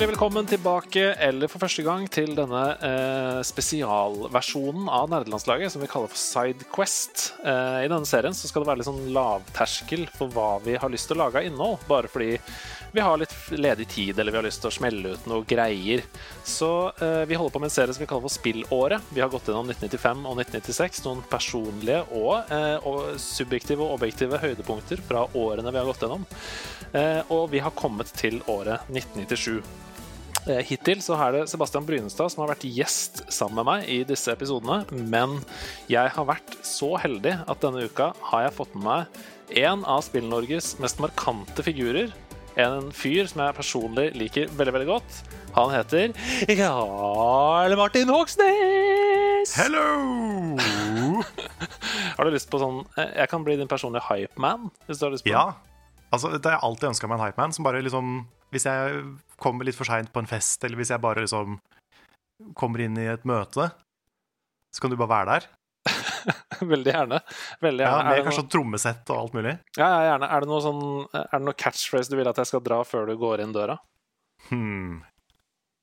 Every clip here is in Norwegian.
Hjertelig velkommen tilbake, eller for første gang, til denne eh, spesialversjonen av nerdelandslaget som vi kaller for Sidequest. Eh, I denne serien så skal det være litt sånn lavterskel for hva vi har lyst til å lage av innhold, bare fordi vi har litt ledig tid, eller vi har lyst til å smelle ut noe greier. Så eh, vi holder på med en serie som vi kaller for Spillåret. Vi har gått gjennom 1995 og 1996, noen personlige og, eh, og subjektive og objektive høydepunkter fra årene vi har gått gjennom. Eh, og vi har kommet til året 1997. Eh, Hittil så er det Sebastian Brynestad som har vært gjest sammen med meg i disse episodene. Men jeg har vært så heldig at denne uka har jeg fått med meg en av Spill-Norges mest markante figurer. En fyr som jeg personlig liker veldig veldig godt. Han heter Jarl Martin Hoksnes! Hello! Har du lyst på sånn eh, Jeg kan bli din personlige hypeman. Ja. Altså, det har jeg alltid ønska meg en hypeman som bare liksom Hvis jeg kommer litt for seint på en fest, eller hvis jeg bare liksom kommer inn i et møte, så kan du bare være der. Veldig gjerne. Veldig Ja, med kanskje noe, trommesett og alt mulig. ja, ja, gjerne. Er, det noe sånn, er det noe catchphrase du vil at jeg skal dra før du går inn døra? Hmm.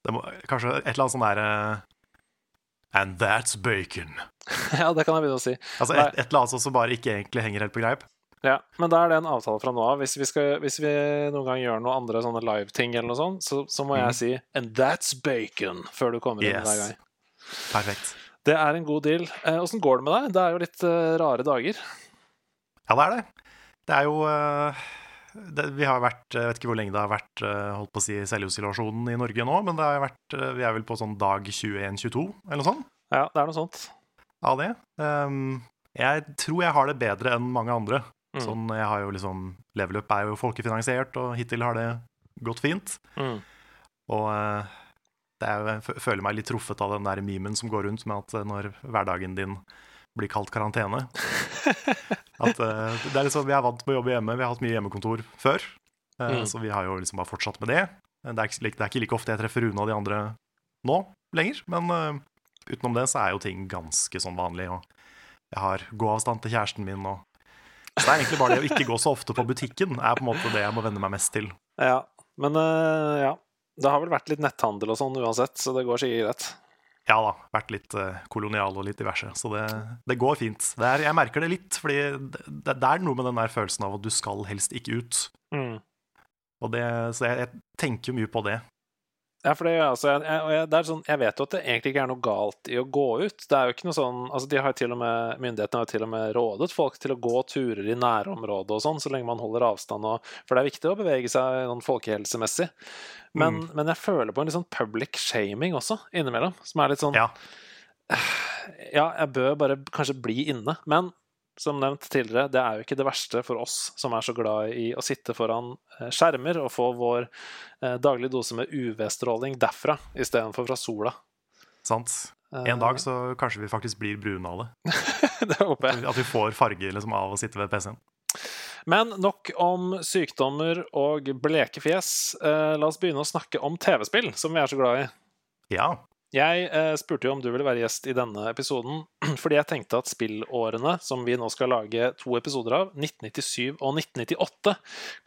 Det må, kanskje et eller annet sånn derre And that's bacon. ja, det kan jeg begynne å si. Altså et, et eller annet sånt som bare ikke egentlig henger helt på greip. Ja, Men da er det en avtale fra nå av. Hvis vi, skal, hvis vi noen gang gjør noen andre sånne live-ting, eller noe sånt, så, så må Mhm. jeg si 'and that's bacon' før du kommer inn Yes. hver gang. Perfekt. Det er en god deal. Eh, går det med deg? Det er jo litt uh, rare dager. Ja, det er det. Det er jo uh, det, Vi har vært Jeg vet ikke hvor lenge det har vært uh, holdt på å si selvisolasjonen i Norge nå, men det har vært, eh, vi er vel på sånn dag 21-22, eller noe sånt, Ja, det er noe sånt. av det. Um, jeg tror jeg har det bedre enn mange andre. Mm. Sånn, jeg har jo liksom Level Up er jo folkefinansiert, og hittil har det gått fint. Mm. Og eh, det er jeg føler meg litt truffet av den der memen som går rundt med at eh, når hverdagen din blir kalt karantene At eh, det er liksom, Vi er vant med å jobbe hjemme, vi har hatt mye hjemmekontor før. Mm. Så vi har jo liksom bare fortsatt med det. Det er, ikke, det er ikke like ofte jeg treffer Rune og de andre nå lenger. Men utenom det så er jo ting ganske sånn vanlig. Og jeg har gåavstand til kjæresten min. Og så det er egentlig bare det å ikke gå så ofte på butikken er på en måte det jeg må venne meg mest til. Ja, men uh, ja. Det har vel vært litt netthandel og sånn uansett, så det går sikkert greit. Ja da, vært litt uh, kolonial og litt diverse. Så det, det går fint. Det er, jeg merker det litt, fordi det, det, er noe med den der følelsen av at du skal helst ikke ut. Mm. Og det, så jeg, jeg tenker mye på det. Ja, for det, altså, jeg, jeg, det er sånn, jeg vet jo at det egentlig ikke er noe galt i å gå ut. Det er jo ikke noe sånn, altså de har til og med, Myndighetene har jo til og med rådet folk til å gå turer i nærområdet og sånn, så lenge man holder avstand. Og, for det er viktig å bevege seg noen folkehelsemessig. Men, Mm. men jeg føler på en litt sånn public shaming også, innimellom. Som er litt sånn Ja. Ja, jeg bør bare kanskje bli inne. Men som nevnt tidligere, det er jo ikke det verste for oss som er så glad i å sitte foran eh, skjermer og få vår eh, daglige dose med UV-stråling derfra istedenfor fra sola. Sant? Eh, En dag så kanskje vi faktisk blir brune av det. det håper jeg. At vi får farge liksom, av å sitte ved PC-en. Men nok om sykdommer og bleke fjes. La oss begynne å snakke om TV-spill, som vi er så glad i. Ja. Jeg eh, spurte jo om du ville være gjest i denne episoden, fordi jeg tenkte at spillårene som vi nå skal lage to episoder av, 1997 og 1998,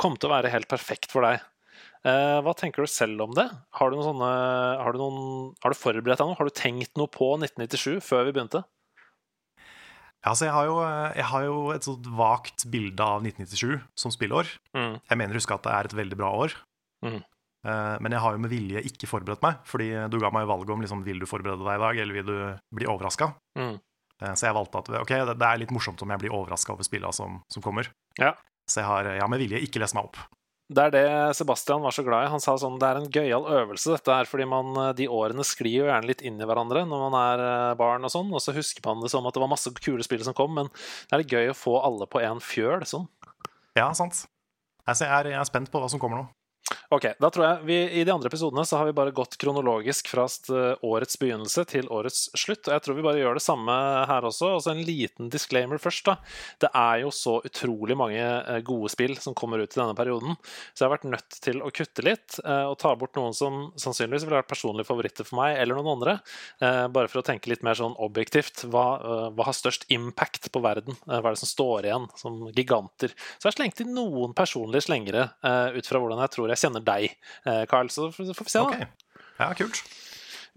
kom til å være helt perfekt for deg. Eh, hva tenker du selv om det? Har du, noen sånne, har du, noen, har du forberedt deg noe? Har du tenkt noe på 1997 før vi begynte? Altså jeg, har jo, jeg har jo et sånt vagt bilde av 1997 som spillår. Mm. Jeg mener å huske at det er et veldig bra år. Mhm. Eh, Men jeg har jo med vilje ikke forberedt meg, fordi du ga meg valget om liksom, vil du forberede deg i dag, eller vil du bli overraska. Mm. Så jeg valgte at ok, det er litt morsomt om jeg blir overraska over spillene som, som kommer. Ja. Så jeg har, jeg har med vilje ikke lest meg opp. Det er det Sebastian var så glad i. Han sa sånn det er en gøyal øvelse, dette her, fordi man, eh, de årene sklir jo gjerne litt inn i hverandre når man er eh, barn og sånn, og så husker man det som at det var masse kule spill som kom, men det er litt gøy å få alle på én fjøl, sånn. Ja, sant. Altså, jeg, er, jeg er spent på hva som kommer nå. Ok, da tror jeg vi, I de andre episodene så har vi bare gått kronologisk fra årets begynnelse til årets slutt. Og jeg tror vi bare gjør det samme her også. Og så en liten disclaimer først. da. Det er jo så utrolig mange eh, gode spill som kommer ut i denne perioden. Så jeg har vært nødt til å kutte litt eh, og ta bort noen som sannsynligvis ville vært personlige favoritter for meg, eller noen andre. eh, Bare for å tenke litt mer sånn objektivt. Hva, eh, hva har størst impact på verden? Eh, Hva er det som står igjen som giganter? Så jeg har slengt inn noen personlige slengere eh, ut fra hvordan jeg tror jeg kjenner deg, eh, Carl. Så får vi se, da. Okay. ja, kult.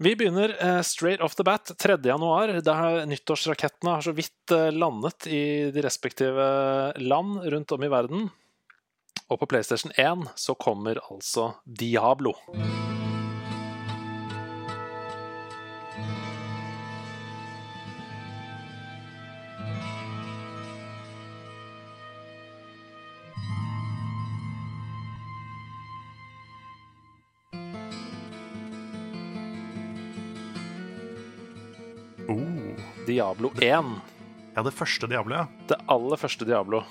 Vi begynner eh, straight off the bat 3. januar. Der nyttårsrakettene har så vidt eh, landet i de respektive land rundt om i verden. Og på PlayStation 1 så kommer altså Diablo. Oh, Diablo 1. ja, det første Diablo, ja. Det aller første Diablo.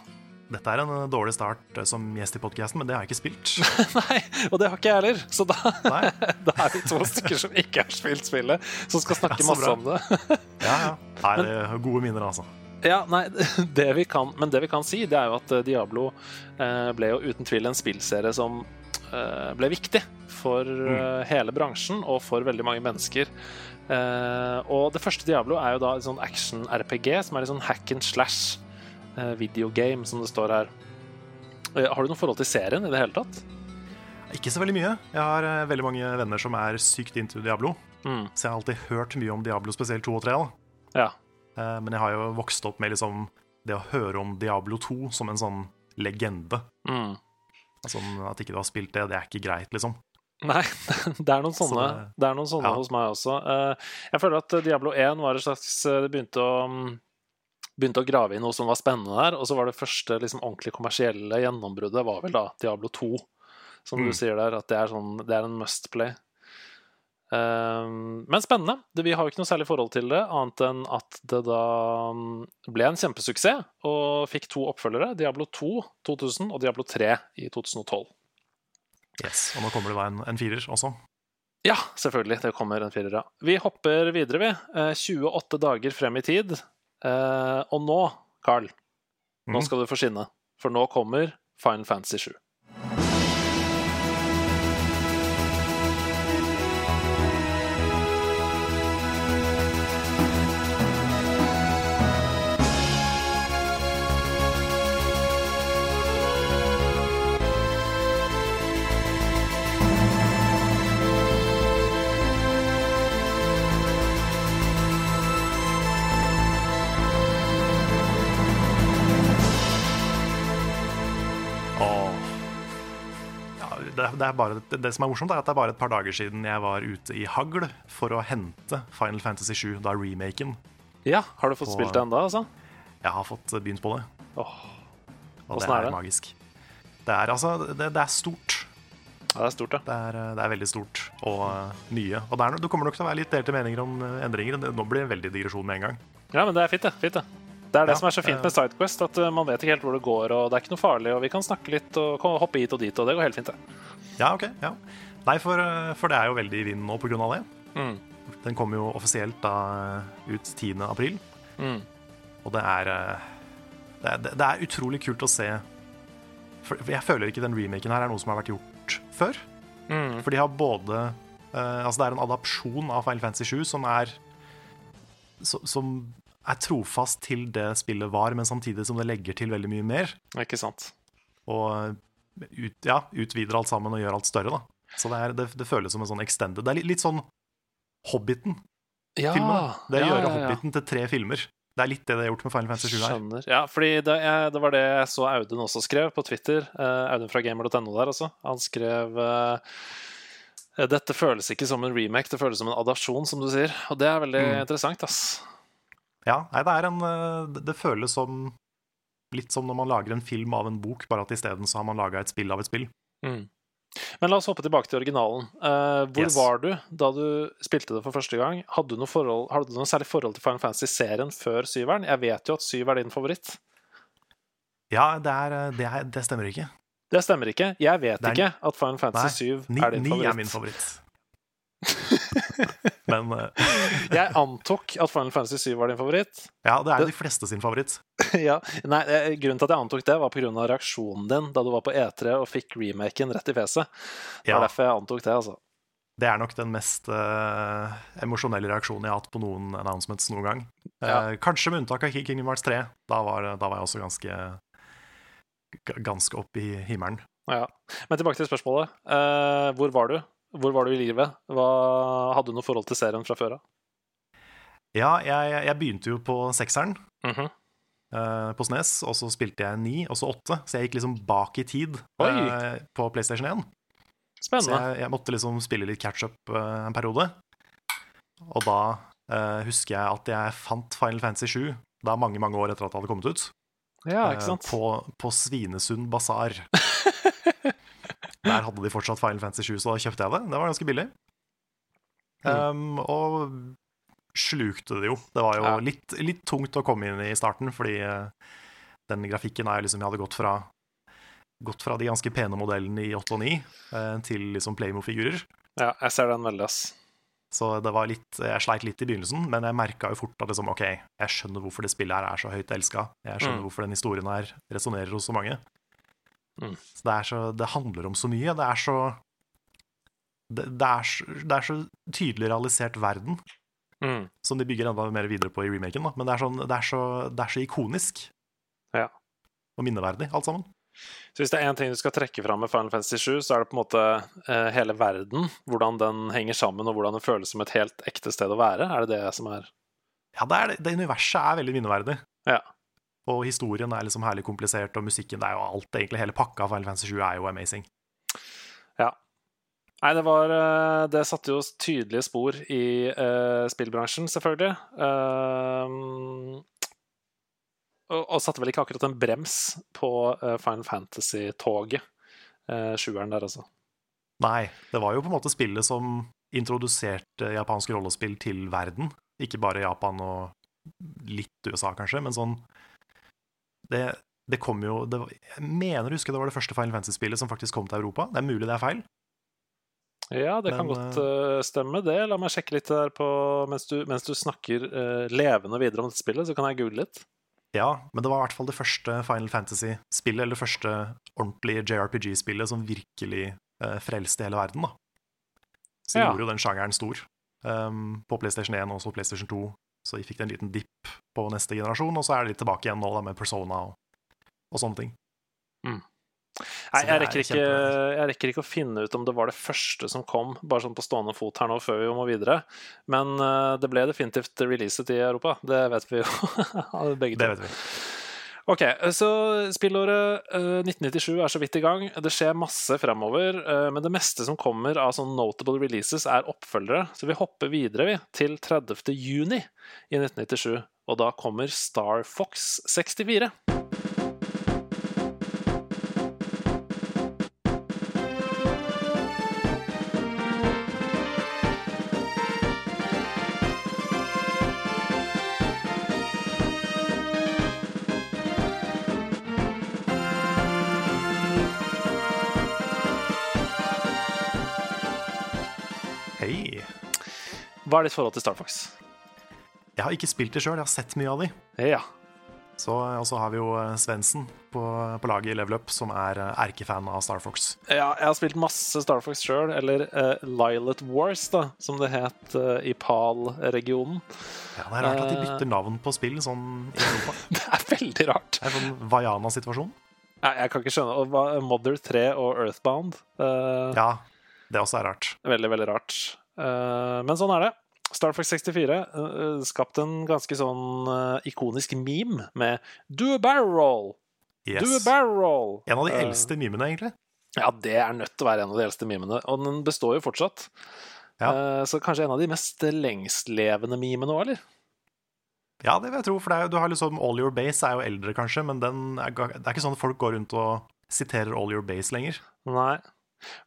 Dette er en eh, dårlig start eh, som gjest i podkasten, men det har jeg ikke spilt. Nei, og det har ikke jeg heller. Så da, da er vi to stykker som ikke har spilt spillet, som skal snakke Ja, masse om det. Ja, ja. Nei, det er gode minner, altså. Ja, nei, det vi kan, Men det vi kan si, det er jo at eh, Diablo eh, ble jo uten tvil en spillserie som eh, ble viktig for mm. hele bransjen og for veldig mange mennesker. Eh, og det første Diablo er jo da et sånn action-RPG, som er litt sånn hack and slash eh, videogame, som det står her. Eh, har du noe forhold til serien i det hele tatt? Ikke så veldig mye. Jeg har veldig mange venner som er sykt into Diablo, Mm, så jeg har alltid hørt mye om Diablo, spesielt 2 og 3. Da. ja. Men jeg har jo vokst opp med liksom det å høre om Diablo 2 som en sånn legende. Mm. Altså, at ikke du har spilt det, det er ikke greit, liksom. Nei, det er noen sånne, det- er noen sånne ja. hos meg også. Eh, Jeg føler at Diablo 1 var et slags eh, Det begynte å mm, Begynte å grave i noe som var spennende der, og så var det første liksom, ordentlig kommersielle gjennombruddet var vel da Diablo 2. Som Mm. du sier der, at det er, sånn, det er en must play. Eh, men spennende. Vi har jo ikke noe særlig forhold til det, annet enn at det da mm, ble en kjempesuksess og fikk to oppfølgere. Diablo 2 2000 og Diablo 3 i 2012. Yes. Og nå kommer det da en, en firer også. Ja, selvfølgelig. Det kommer en firer, ja. Vi hopper videre, vi. Eh, 28 dager frem i tid. Eh, og nå, Carl, nå Mhm. skal du få skinne. For nå kommer Final Fantasy 7. det, er bare, det, det som er morsomt, er at det er bare et par dager siden jeg var ute i hagl for å hente Final Fantasy 7, da remaken. Ja, har du fått Og- spilt det ennå, altså? Jeg har fått begynt på det, Åh, og det er det? magisk. Det er altså Det, det er stort. ja, det er stort, ja. Det er, det er veldig stort og uh, nye. Og det, er, det kommer nok til å være litt delte meninger om endringer. Nå blir det en veldig digresjon med en gang. Ja, men det er fint, det. Fint, det. Det er det Ja, som er så fint eh. med Sidequest, at eh, man vet ikke helt hvor det går, og det er ikke noe farlig, og vi kan snakke litt og hoppe hit og dit, og det går helt fint, det. Ja, ok. ja Nei, for, uh, for det er jo veldig i vinden nå av det. Mm. Den kommer jo offisielt da uh, ut 10. april. Mm. Og det er, det er Det er utrolig kult å se For jeg føler ikke den remaken her er noe som har vært gjort før. Mm. For de har både uh, Altså, det er en adapsjon av Final Fantasy 7 som er så, Som er trofast til det spillet var, men samtidig som det legger til veldig mye mer. Ikke sant. Og ut, ja, utvider alt sammen og gjør alt større, da. Så det, er, det, det føles som en sånn extended Det er litt, litt sånn Hobbiten-filmene. Ja, det ja, gjør ja, ja. Hobbiten til tre filmer. Det er litt det det har gjort med Final Fantasy 7 her. Skjønner. Ja, fordi det, jeg, det var det jeg så Audun også skrev på Twitter. Uh, Audun fra gamer.no der også. Han skrev uh, Dette føles ikke som en remake, det føles som en adasjon, som du sier. Og det er veldig Mm. interessant, ass. Ja, nei, det er en uh, Det føles som litt som når man lager en film av en bok, bare at isteden så har man laga et spill av et spill. Mm. Men la oss hoppe tilbake til originalen. Uh, hvor Yes. var du da du spilte det for første gang? Hadde du noe, forhold, hadde du noe særlig forhold til Final Fantasy-serien før syveren? Jeg vet jo at syv er din favoritt. Ja, det, er, uh, det, er, det stemmer ikke. Det stemmer ikke. Jeg vet er- ikke at Final Fantasy 7 Ni, er din ni favoritt. er min favoritt. Men eh, Jeg antok at Final Fantasy 7 var din favoritt. ja, det er Det- de fleste sin favoritt. ja. Nei, eh, Grunnen til at jeg antok det, var pga. reaksjonen din da du var på E3 og fikk remaken rett i fjeset. Det Ja, var derfor jeg antok det, altså. det er nok den mest uh, emosjonelle reaksjonen jeg har hatt på noen announcements noen gang. Ja. Uh, Kanskje med unntak av Kingdom Hearts 3. Da var, da var jeg også ganske ganske opp i himmelen. Ja. Men tilbake til spørsmålet. Uh, hvor var du? Hvor var du i livet? Hva, hadde du noe forhold til serien fra før av? Ja, jeg, jeg begynte jo på sekseren mm -hmm. uh, på Snes, og så spilte jeg ni, og så åtte. Så jeg gikk liksom bak i tid eh, på PlayStation 1. Så Spennende. jeg, jeg måtte liksom spille litt catch-up uh, en periode. Og da husker jeg at jeg fant Final Fantasy 7 da mange mange år etter at det hadde kommet ut. Ja, ikke sant? På, på Svinesund basar. Der hadde de fortsatt Final Fantasy 7, så da kjøpte jeg det. Det var ganske billig. Um, og slukte det jo. Det var jo Ja. litt, litt tungt å komme inn i starten, fordi eh, den grafikken er jo liksom Jeg hadde gått fra Gått fra de ganske pene modellene i 8 og 9 eh, til liksom Playmo-figurer. Ja, jeg ser den veldig, ass. Så det var litt Jeg sleit litt i begynnelsen, men jeg merka jo fort at liksom, OK, jeg skjønner hvorfor det spillet her er så høyt elska. Jeg skjønner Mm. hvorfor den historien her resonnerer hos så mange. Mm. Så det så Det handler om så mye. Det er så det, det, er, så- det er så tydelig realisert verden, Mm. som de bygger enda mer videre på i remaken. Da. Men det er, sånn, er så, det er så ikonisk. Ja. Og minneverdig, alt sammen. Så hvis det er én ting du skal trekke fram med Final Fantasy 7, så er det på en måte eh, hele verden. Hvordan den henger sammen, og hvordan den føles som et helt ekte sted å være. Er det det som er Ja, det, er, det. det universet er veldig minneverdig. Ja. Og historien er liksom herlig komplisert, og musikken det er jo alt. Egentlig hele pakka av Final Fantasy 7 er jo amazing. Nei, det var eh, Det satte jo tydelige spor i uh, spillbransjen, selvfølgelig. Uh, og, og satte vel ikke akkurat en brems på uh, Final Fantasy-toget. Uh, sjueren der, altså. Nei, det var jo på en måte spillet som introduserte japansk rollespill til verden. Ikke bare Japan og litt USA, kanskje, men sånn Det, det kom jo det, Jeg mener å huske det var det første Final Fantasy-spillet som faktisk kom til Europa. Det er mulig det er feil. Ja, det kan godt uh, stemme, det. La meg sjekke litt der på Mens du, mens du snakker uh, levende videre om dette spillet, så kan jeg google litt. Ja, men det var i hvert fall det første Final Fantasy-spillet, eller det første ordentlige JRPG-spillet som virkelig eh, frelste hele verden, da. Så Ja. gjorde jo den sjangeren stor. Um, på PlayStation 1 og også PlayStation 2. Så vi fikk en liten dipp på neste generasjon, og så er det litt tilbake igjen nå da, med Persona og, og sånne ting. Nei, jeg er rekker, ikke, jeg rekker ikke å finne ut om det var det første som kom, bare sånn på stående fot her nå før vi må videre. Men eh, det ble definitivt releaset i Europa. Det vet vi jo begge Det vet vi. Ok, så spillåret eh, 1997 er så vidt i gang. Det skjer masse fremover, eh, men det meste som kommer av sånne notable releases, er oppfølgere. Så vi hopper videre vi, til 30. juni i 1997, og da kommer Star Fox 64. Hva er ditt forhold til Star Fox? Jeg har ikke spilt det sjøl, jeg har sett mye av de. Ja. Så, og så har vi jo eh, Svendsen på, på laget i Level Up, som er eh, erkefan av Star Fox. Ja, jeg har spilt masse Star Fox sjøl, eller uh, Lilet Wars, da, som det het uh, i PAL-regionen. Ja, Det er rart at de Eh. bytter navn på spill sånn i Europa. Det er veldig rart. Det er sånn Vaiana-situasjon. Nei, jeg kan ikke skjønne og Mother 3 og Earthbound. uh, Ja, det også er rart. Veldig, veldig rart. Eh, men sånn er det. Star Fox 64 uh, skapt en ganske sånn uh, ikonisk meme med 'do a barrel roll'. Yes. Do a barrel roll. En av de Eh, eldste mimene, egentlig. Ja, det er nødt til å være en av de eldste memene. Og den består jo fortsatt. Ja. Eh, så kanskje en av de mest lengstlevende memene òg, eller? Ja, det vil jeg tro, for det jo- du har liksom All Your Base er jo eldre, kanskje, men den er, det er ikke sånn at folk går rundt og siterer All Your Base lenger. Nei.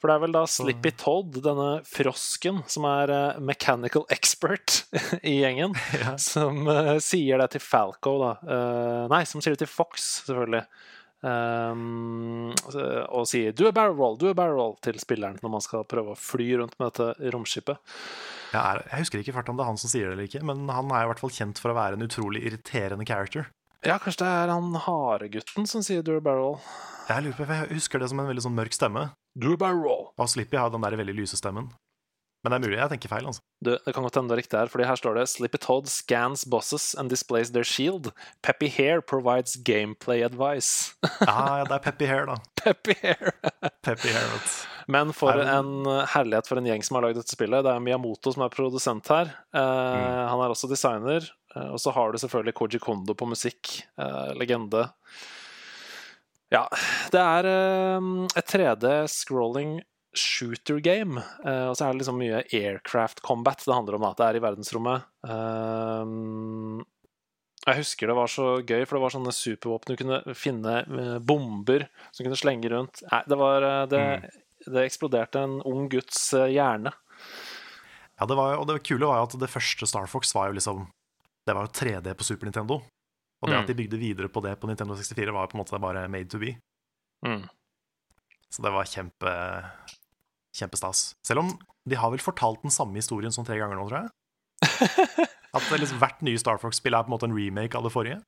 For det er vel da Slippy Todd, denne frosken, som er eh, mechanical expert i gjengen, Ja. som uh, sier det til Falco, da. Uh, nei, som sier det til Fox, selvfølgelig. Um, og sier 'do a barrel roll', do a barrel roll til spilleren når man skal prøve å fly rundt med dette romskipet. Jeg, er, jeg husker ikke fart om det er han som sier det eller ikke, men han er i hvert fall kjent for å være en utrolig irriterende character. Ja, kanskje det er han haregutten som sier 'do a barrel roll'. Jeg lurer på, jeg husker det som en veldig sånn mørk stemme. Do barrel roll. Og Slippy har den der veldig lyse stemmen. Men det er mulig jeg tenker feil. altså. Du, det kan godt hende det er riktig her, fordi her står det Slippy Todd scans bosses and displays their shield. Peppy Hair provides gameplay advice. ah, ja, det er Peppy Hair, da. Peppy Hair. Peppy Hair, vet du. Men for Er en herlighet for en gjeng som har lagd dette spillet. Det er Miyamoto som er produsent her. Eh, Han er også designer. Eh, og så har du selvfølgelig Koji Kondo på musikk. Eh, legende. Ja, det er eh, et 3D scrolling shooter game. Eh, og så er det liksom mye aircraft combat det handler om. At Det er i verdensrommet. Eh, jeg husker det var så gøy, for det var sånne supervåpen. Du kunne finne bomber som kunne slenge rundt. Nei, det var det, det eksploderte en ung gutts hjerne. Ja, det var, og det kule var jo at det første Star Fox var jo liksom Det var jo 3D på Super Nintendo. Og det Mm. at de bygde videre på det på Nintendo 64, var på en måte bare made to be. Mm. Så det var kjempe kjempestas. Selv om de har vel fortalt den samme historien sånn tre ganger nå, tror jeg. At det liksom, hvert nye Star Fox-spill er på en måte en remake av det forrige.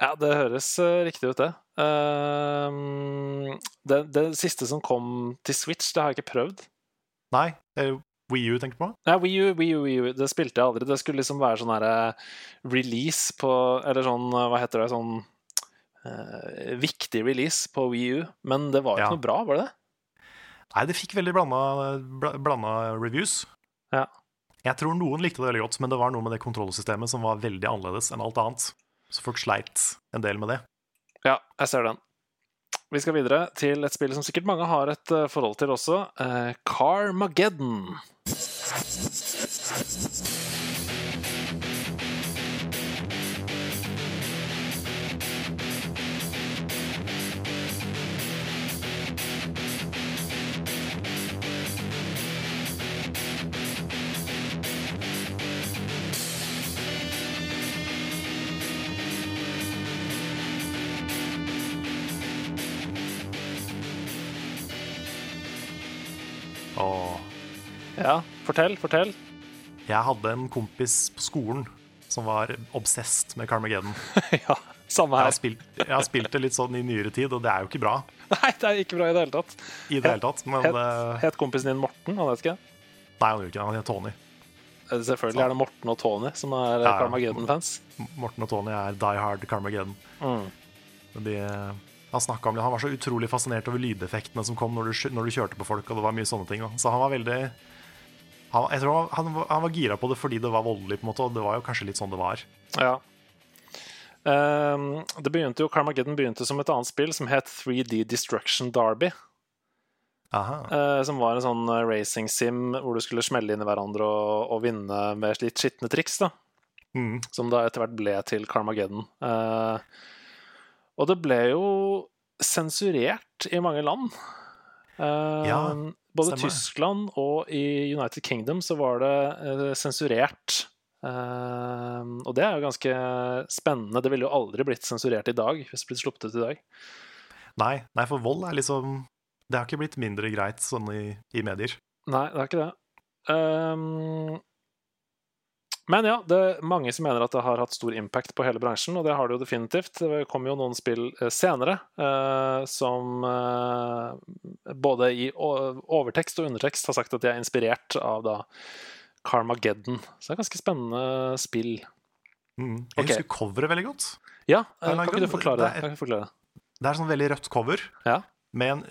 Ja, det høres eh, riktig ut, det. Ehm, det. Det siste som kom til Switch, det har jeg ikke prøvd. Nei, Wii U tenker du på? Nei, Wii U, Wii U, Wii U, det spilte jeg aldri. Det skulle liksom være sånn herre release på Eller sånn, eh, hva heter det, sånn eh, Viktig release på Wii U. Men det var jo Ja. ikke noe bra, var det det? Nei, det fikk veldig blanda, bla- blanda reviews. Ja. Jeg tror noen likte det veldig godt, men det var noe med det kontrollsystemet som var veldig annerledes enn alt annet. Så folk sleit en del med det. Ja, jeg ser den. Vi skal videre til et spill som sikkert mange har et eh, forhold til også. Uh, Carmageddon. Ja, fortell, fortell. jeg hadde en kompis på skolen som var obsessed med Carmageddon. ja, samme Jeg har, her. spilt, jeg har spilt det litt sånn i nyere tid, og det er jo ikke bra Nei, det er ikke bra i det hele tatt. i det hele tatt. Men Het, eh, het kompisen din Morten? Han vet ikke. Nei, han gjør ikke det. Han heter Tony. Eh, Selvfølgelig er det Morten og Tony som er eh, Ja. Carmageddon-fans. Morten og Tony er die hard Carmageddon. Mm. De, han, om det. han var så utrolig fascinert over lydeffektene som kom når du, når du kjørte på folk, og det var mye sånne ting. Da. Så han var veldig han, Jeg tror han, han, var- han var gira på det fordi det var voldelig, på en måte, og det var jo kanskje litt sånn det var. Ja. Um, det begynte jo, Carmageddon begynte som et annet spill som het 3D Destruction Derby. Aha. eh, som var en sånn eh, racing sim hvor du skulle smelle inn i hverandre og, og vinne med litt skitne triks. da Mm. Som da etter hvert ble til Carmageddon. Uh, og det ble jo sensurert i mange land. Ja, både stemmer. Tyskland og i United Kingdom så var det eh, sensurert. Eh, og det er jo ganske spennende. Det ville jo aldri blitt sensurert i dag hvis det blitt sluppet ut i dag. Nei, nei, for vold er liksom Det har ikke blitt mindre greit sånn i, i medier. Nei, det er ikke det. Ehm, men ja, det er mange som mener at det har hatt stor impact på hele bransjen, og det har det jo definitivt. Det kommer jo noen spill eh, senere eh, som eh, både i overtekst og undertekst har sagt at de er inspirert av da Carmageddon. Så det er ganske spennende spill. Mm. Jeg okay. husker coveret veldig godt. Ja, eh, kan ikke du forklare det? det er- Kan forklare det? Det er sånn veldig rødt cover Ja. med en,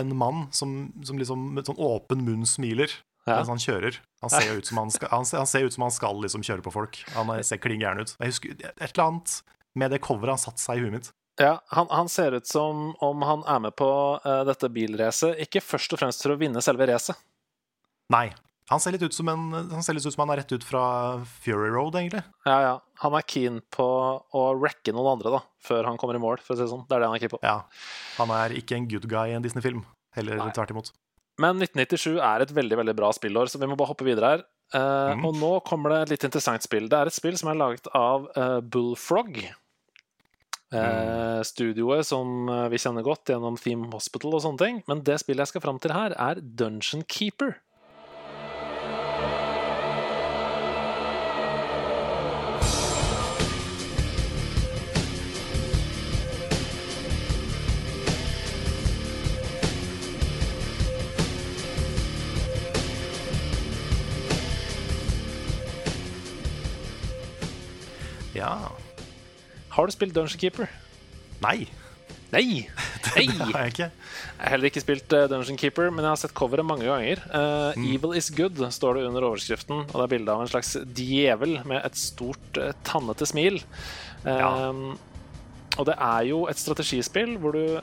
en mann som, som liksom med sånn åpen munn smiler Ja. mens han kjører. Han ser jo ut som han skal, han ser, han ser ut som han skal liksom kjøre på folk. Han er- ser klin gæren ut. Jeg husker et eller annet med det coveret han satte seg i huet mitt. Ja, han, han ser ut som om han er med på uh, dette bilracet, ikke først og fremst for å vinne selve racet. Nei. Han ser litt ut som en, han ser litt ut som han er rett ut fra Fury Road, egentlig. Ja, ja. Han er keen på å wrecke noen andre da, før han kommer i mål. for å si det sånn. Det er det han er keen på. Ja. Han er ikke en good guy i en Disney-film. Heller Nei. tvert imot. Men 1997 er et veldig veldig bra spillår, så vi må bare hoppe videre her. Uh, mm. Og nå kommer det et litt interessant spill. Det er et spill som er laget av uh, Bullfrog. Eh, studioet som vi kjenner godt gjennom Theme Hospital og sånne ting. Men det spillet jeg skal fram til her, er Dungeon Keeper. Har du spilt Dungeon Keeper? Nei, Nei! Nei! det har jeg ikke. Jeg har heller ikke spilt eh, Dungeon Keeper, men jeg har sett coveret mange ganger. Eh, Evil is good står det under overskriften, og det er bilde av en slags djevel med et stort, uh, tannete smil. Eh, Ja. Og det er jo et strategispill hvor du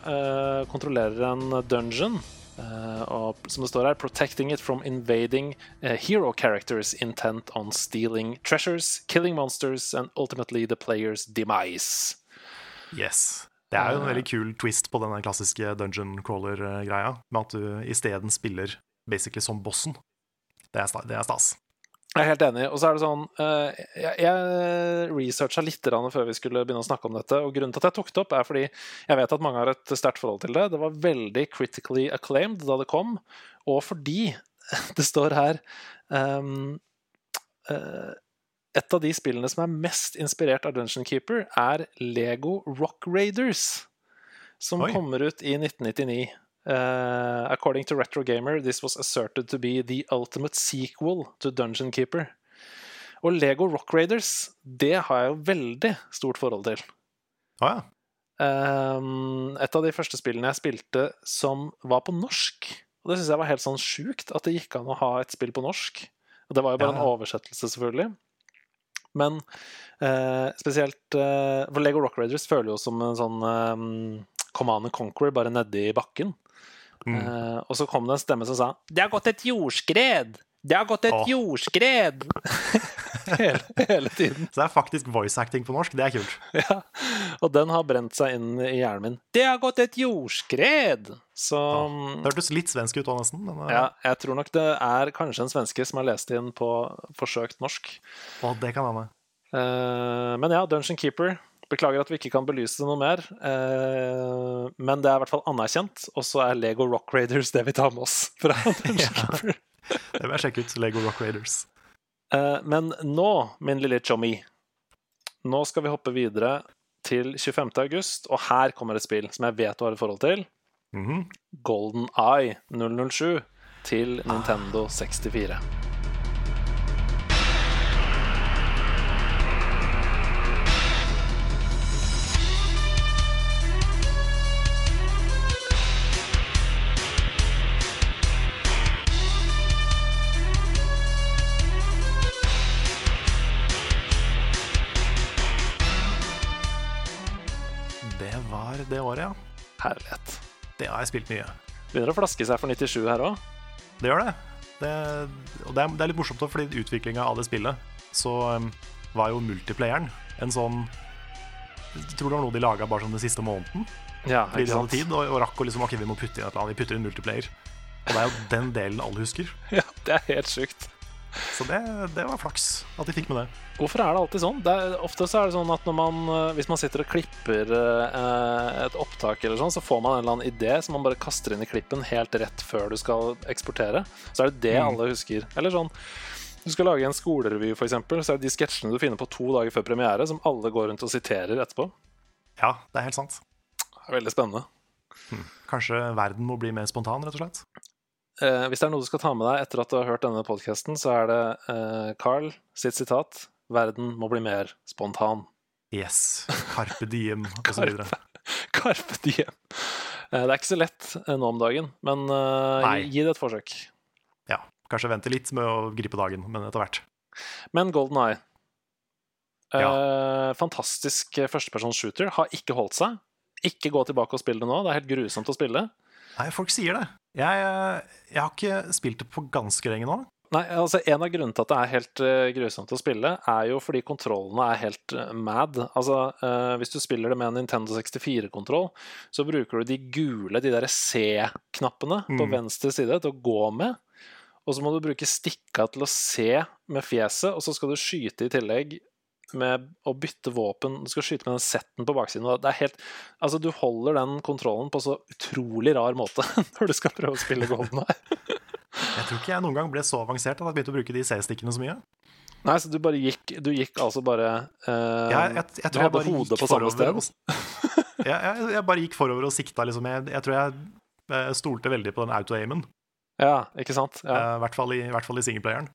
kontrollerer en dungeon. Eh, og som det står her, 'protecting it from invading uh, hero characters intent on stealing treasures, killing monsters and ultimately the player's demise'. Yes. Det er jo en veldig kul twist på denne klassiske dungeon crawler-greia, med at du isteden spiller basically som bossen. Det er, det er stas. Jeg er helt enig. Og så er det sånn eh, Jeg, jeg researcha litt før vi skulle begynne å snakke om dette. Og grunnen til at jeg tok det opp, er fordi jeg vet at mange har et sterkt forhold til det. Det var veldig critically acclaimed da det kom, og fordi det står her um, Et av de spillene som er mest inspirert av Dungeon Keeper, er Lego Rock Raiders, som Oi. kommer ut i 1999. Uh, according to Retro Gamer, this was asserted to be the ultimate sequel to Dungeon Keeper. Og Lego Rock Raiders, det har jeg jo veldig stort forhold til. Ah, ja. Um, et av de første spillene jeg spilte som var på norsk. Og det syns jeg var helt sånn sjukt, at det gikk an å ha et spill på norsk. Og det var jo bare Ja, en oversettelse, selvfølgelig. Men uh, spesielt uh, For Lego Rock Raiders føler jo som en sånn um, Command and Conquer, bare nedi bakken. Mm. Eh, og så kom det en stemme som sa 'Det har gått et jordskred! Det har gått et Åh. jordskred!' hele, hele tiden. Så det er faktisk voice acting på norsk. Det er kult. Ja, og den har brent seg inn i hjernen min. Det har gått et jordskred! Så Det hørtes litt svensk ut òg, nesten. Men, eh, ja, jeg tror nok det er kanskje en svenske som har lest inn på forsøkt norsk. å, det kan hende. Uh, men ja, Dungeon Keeper. Beklager at vi ikke kan belyse noe mer. eh, men det er i hvert fall anerkjent. Og så er Lego Rock Raiders det vi tar med oss fra Dungeon Det vil jeg sjekke ut. Lego Rock Raiders. Eh, men nå, min lille chommy, nå skal vi hoppe videre til 25. august, og her kommer et spill som jeg vet du har et forhold til. Mhm. Golden Eye 007 til Nintendo 64. det året, ja. Herlighet. Det har jeg spilt mye. Begynner å flaske seg for 97 her òg. Det gjør det. det og det er, det er litt morsomt, fordi utviklinga av det spillet, så um, var jo multiplayeren en sånn Jeg tror det var noe de laga bare sånn den siste måneden. Ja, Fordi de hadde tid, og, og rakk å liksom Ok, vi må putte inn et eller annet. Vi putter inn multiplayer. Og det er jo den delen alle husker. Ja, det er helt sjukt. Så det, det var flaks at de fikk med det. Hvorfor er det alltid sånn? Det er, ofte så er det sånn at når man, eh, hvis man sitter og klipper eh, et opptak, eller sånn, så får man en eller annen idé som man bare kaster inn i klippen helt rett før du skal eksportere. Så er det det Mm. alle husker. Eller sånn du skal lage en skolerevy, eksempel, så er det de sketsjene du finner på to dager før premiere, som alle går rundt og siterer etterpå. Ja, det er helt sant. Det er veldig spennende. Kanskje verden må bli mer spontan, rett og slett. Eh, hvis det er noe du skal ta med deg etter at du har hørt denne podkasten, så er det eh, Carl sitt sitat 'Verden må bli mer spontan'. Yes. Carpe diem, og så videre. Carpe diem. Eh, det er ikke så lett eh, nå om dagen, men eh, gi, gi det et forsøk. Ja. Kanskje vente litt med å gripe dagen, men etter hvert. Men Golden Eye eh, Fantastisk førstepersons shooter. Har ikke holdt seg. Ikke gå tilbake og spille det nå. Det er helt grusomt å spille. Nei, folk sier det. Jeg, eh, jeg har ikke spilt det på ganske lenge nå. Nei, altså En av grunnene til at det er helt eh, grusomt å spille, er jo fordi kontrollene er helt eh, mad. Altså, eh, Hvis du spiller det med en Nintendo 64-kontroll, så bruker du de gule, de der C-knappene på Mm. venstre side til å gå med. Og så må du bruke stikka til å se med fjeset, og så skal du skyte i tillegg med å bytte våpen. Du skal skyte med den setten på baksiden. er helt, altså Du holder den kontrollen på så utrolig rar måte når du skal prøve å spille Golden her. Jeg tror ikke jeg noen gang ble så avansert at jeg begynte å bruke de C-stikkene så mye. Nei, så du bare gikk Du gikk altså bare uh, Jeg, jeg, jeg Du hadde bare hodet på samme forover sted? jeg, bare gikk forover og sikta, liksom. Jeg, jeg tror jeg eh, stolte veldig på den auto-aimen. Ja, ikke sant? Ja. Uh, I hvert fall i, i, i singleplayeren.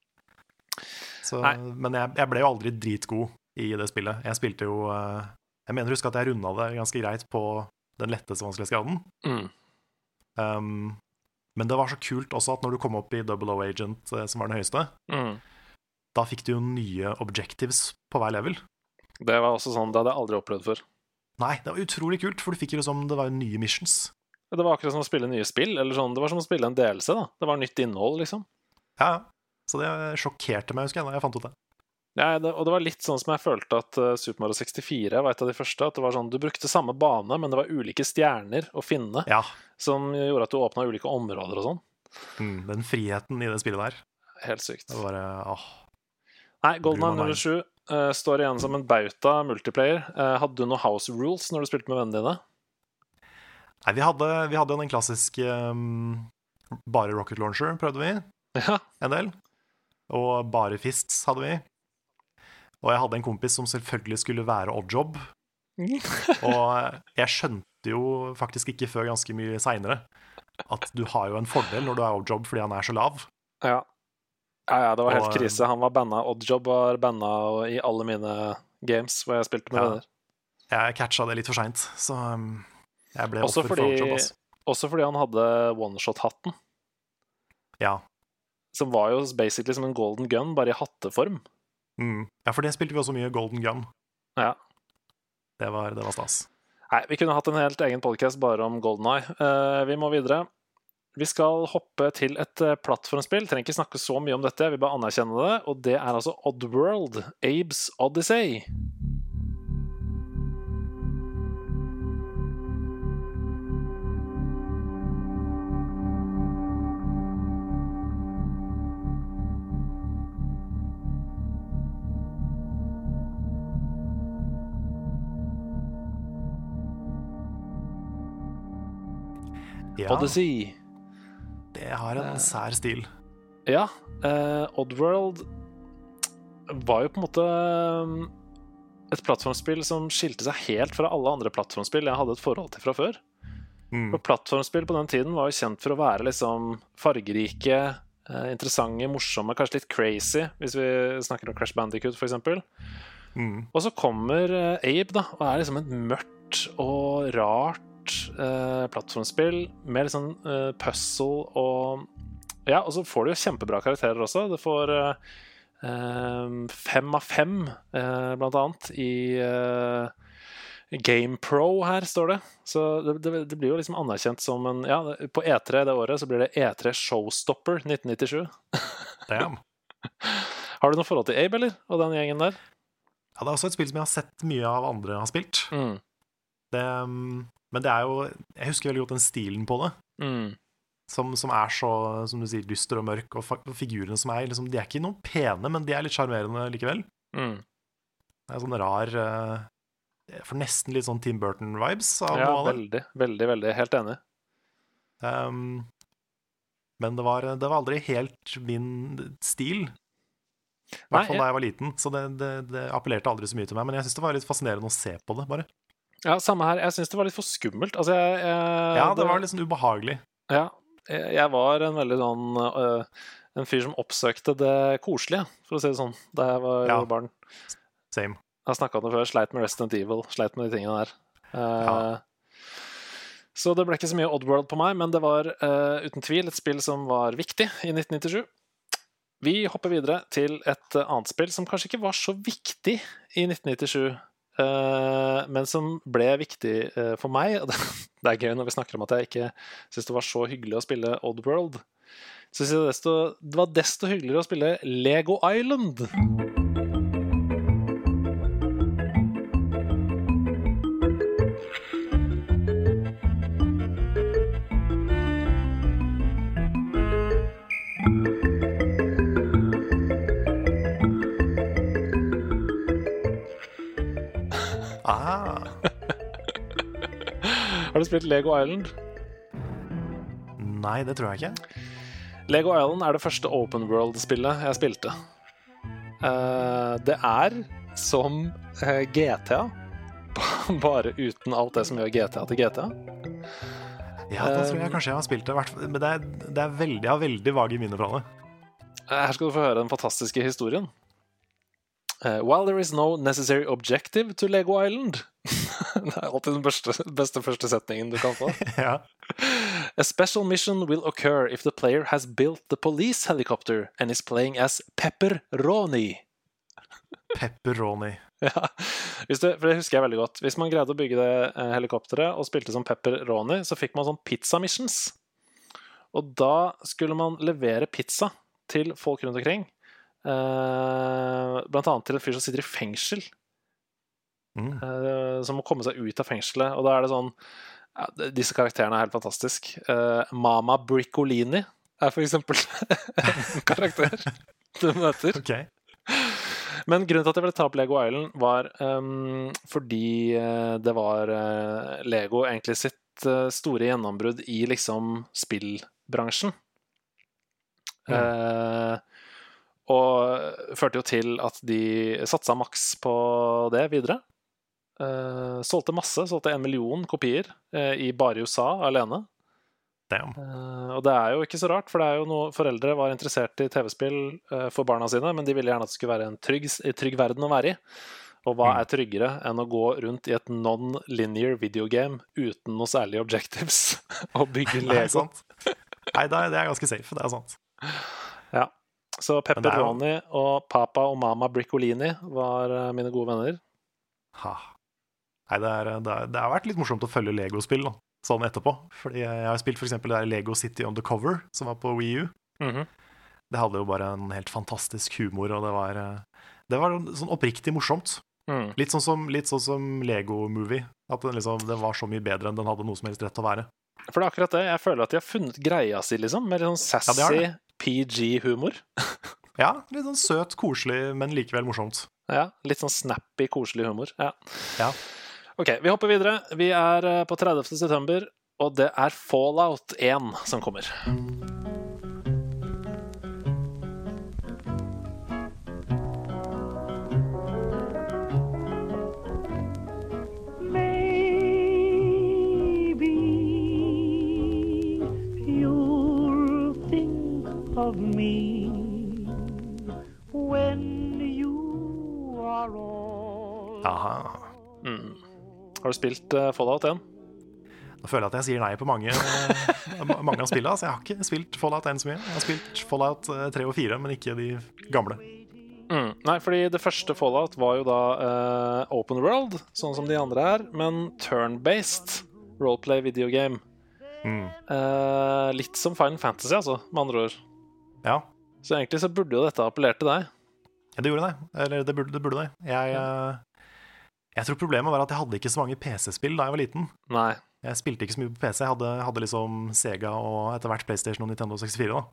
Men jeg, jeg ble jo aldri dritgod i det spillet. Jeg spilte jo eh, Jeg mener husk at jeg runda det ganske greit på den letteste vanskelighetsgraden. Mm. Um, men det var så kult også at når du kom opp i Double O Agent, eh, som var den høyeste, Mm. da fikk du jo nye objectives på hver level. Det var også sånn, det hadde jeg aldri opplevd før. Nei, det var utrolig kult, for du fikk jo liksom Det var jo nye missions. Det var akkurat som å spille nye spill. eller sånn, Det var som å spille en delelse. da. Det var nytt innhold, liksom. Ja, ja. Så det sjokkerte meg, husker jeg, da jeg fant ut det. Ja, det, og det var litt sånn som jeg følte at uh, Super Mario 64 var et av de første. At det var sånn, Du brukte samme bane, men det var ulike stjerner å finne Ja. som gjorde at du åpna ulike områder og sånn. Mm, den friheten i det spillet der. Helt sykt. Det var åh. Nei, Golden Blue Eye 07 uh, står igjen som en bauta multiplayer. Uh, hadde du noe house rules når du spilte med vennene dine? Nei, vi hadde, vi hadde jo den klassiske um, bare rocket launcher, prøvde vi Ja. en del. Og bare fists hadde vi. Og jeg hadde en kompis som selvfølgelig skulle være oddjob. Og jeg skjønte jo faktisk ikke før ganske mye seinere at du har jo en fordel når du er oddjob fordi han er så lav. Ja. ja, ja, det var helt Og, krise. Han var banna. Oddjob var banna i alle mine games hvor jeg spilte med Ja. venner. Jeg catcha det litt for seint, så um, jeg ble Også offer for fordi, oddjob. Altså. også fordi han hadde oneshot-hatten, Ja. som var jo basically som en golden gun, bare i hatteform. Mm. ja, for det spilte vi også mye Golden Gun. Ja. Det var, det var stas. Nei, vi kunne hatt en helt egen podcast bare om Golden Eye. Uh, vi må videre. Vi skal hoppe til et eh, plattformspill. Trenger ikke snakke så mye om dette, jeg vil bare anerkjenne det. Og det er altså Oddworld, Abes Odyssey. Odyssey. det har en sær stil. Ja, Uh, Oddworld var jo på en måte eh, et plattformspill som skilte seg helt fra alle andre plattformspill jeg hadde et forhold til fra før. Mm. For plattformspill på den tiden var jo kjent for å være liksom fargerike, eh, interessante, morsomme, kanskje litt crazy, hvis vi snakker om Crash Bandicoot, f.eks. Mm. Og så kommer eh, Abe, da, og er liksom et mørkt og rart eh, plattformspill med litt sånn eh, puzzle og Ja, og så får du jo kjempebra karakterer også. Du får eh, fem av fem, eh, blant annet, i GamePro her, står det. Så det, det, det blir jo liksom anerkjent som en Ja, på E3 det året så blir det E3 Showstopper 1997. Damn. Har du noe forhold til Abe, eller? Og den gjengen der? Ja, det er også et spill som jeg har sett mye av andre har spilt. Mm. Det, um, men det er jo Jeg husker veldig godt den stilen på det. Mm. Som, som er så som du sier, dyster og mørk. Og figurene som er liksom, De er ikke noen pene, men de er litt sjarmerende likevel. Mm. Det er sånn rar uh, For nesten litt sånn Tim Burton-vibes av Ja, veldig, veldig, veldig. Helt enig. Um, men det var, det var aldri helt min stil. I hvert fall da jeg var liten. Så det, det, det appellerte aldri så mye til meg. Men jeg syns det var litt fascinerende å se på det, bare. Ja, samme her. Jeg syns det var litt for skummelt. Altså, jeg, jeg, Ja, det var sånn ubehagelig. Ja, jeg jeg var en veldig sånn uh, En fyr som oppsøkte det koselige, for å si det sånn, da jeg var Ja. barn. Same. Jeg har snakka om det før. Sleit med Resident Evil. Sleit med de tingene der. Uh, Ja. Så det ble ikke så mye Oddworld på meg, men det var uh, uten tvil et spill som var viktig i 1997. Vi hopper videre til et eh, annet spill som kanskje ikke var så viktig i 1997, eh, men som ble viktig eh, for meg. det- er gøy når vi snakker om at jeg ikke syns det var så hyggelig å spille Oddworld. Så det var desto hyggeligere å spille Lego Island. Spilt Lego Island? nei, det tror jeg ikke. Lego Island er det første open world-spillet jeg spilte. Eh, det er som eh, GTA, bare uten alt det som gjør GTA til GTA. Ja, da tror jeg kanskje jeg har spilt det. Men det er, det er veldig, jeg har veldig vage minner fra det. Eh, Her skal du få høre den fantastiske historien. Eh, while there is no necessary objective to Lego Island Det er alltid den beste, beste første setningen du kan få. ja. A special mission will occur if the player has built the police helicopter and is playing as Pepperoni. Pepperoni. Ja, hvis du, for det husker jeg veldig godt. Hvis man greide å bygge det eh, helikopteret og spilte som Pepperoni, så fikk man sånn pizza missions. Og da skulle man levere pizza til folk rundt omkring. Eh, blant annet til en fyr som sitter i fengsel, Mm. eh, som må komme seg ut av fengselet. Og da er det sånn ja, Disse karakterene er helt fantastiske. Eh, Mama Bricolini er for eksempel en karakter du møter. Okay. Men grunnen til at jeg ville ta opp Lego Island, var um, fordi eh, det var uh, Lego egentlig sitt uh, store gjennombrudd i liksom spillbransjen. Eh, og førte jo til at de satsa maks på det videre. Eh, solgte masse, solgte en million kopier uh, i bare USA alene. Eh, og det er jo ikke så rart, for det er jo noe foreldre var interessert i TV-spill for barna sine, men de ville gjerne at det skulle være en trygg, trygg verden å være i. Og hva Mm. er tryggere enn å gå rundt i et non-linear videogame uten noe særlig objectives og bygge Lego? Nei, det er, det er ganske safe. Det er sant. Ja. Så er jo- Pepperoni og Papa og Mama Bricolini var mine gode venner. Ha. Nei, det, er, det, er, det har vært litt morsomt å følge Lego-spill sånn etterpå. Fordi jeg har spilt for det der Lego City Undercover, som var på Wii U. -hmm. Det hadde jo bare en helt fantastisk humor, og det var, eh, det var sånn oppriktig morsomt. Mm. Litt sånn som, sånn som Lego Movie. At den, liksom, den var så mye bedre enn den hadde noe som helst rett til å være. For det er akkurat det. Jeg føler at de har funnet greia si, liksom. Med litt sånn Ja, de sassy PG-humor. Ja, litt sånn søt, koselig, men likevel morsomt. Ja, litt sånn snappy, koselig humor. Ja. Ja. Ok, vi hopper videre. Vi er eh, på 30. september, og det er Fallout 1 som kommer. Aha. Mm. Har du spilt eh, Fallout 1? Nå føler jeg at jeg sier nei på mange, mange av spillene. Så jeg har ikke spilt Fallout 1 så mye. Jeg har spilt Fallout eh, 3 og 4, men ikke de gamle. Mm. Nei, fordi det første Fallout var jo da uh, open world, sånn som de andre er, men turn-based roleplay videogame. Mm. Uh, litt som Final Fantasy, altså, med andre ord. Ja. Så egentlig så burde jo dette appellert til deg. ja, det gjorde det. Eller det burde det. Burde det. Jeg, eh, jeg tror problemet var at jeg hadde ikke så mange PC-spill da jeg var liten. Nei. Jeg spilte ikke så mye på PC. Jeg hadde, hadde liksom Sega og etter hvert PlayStation og Nintendo 64. da.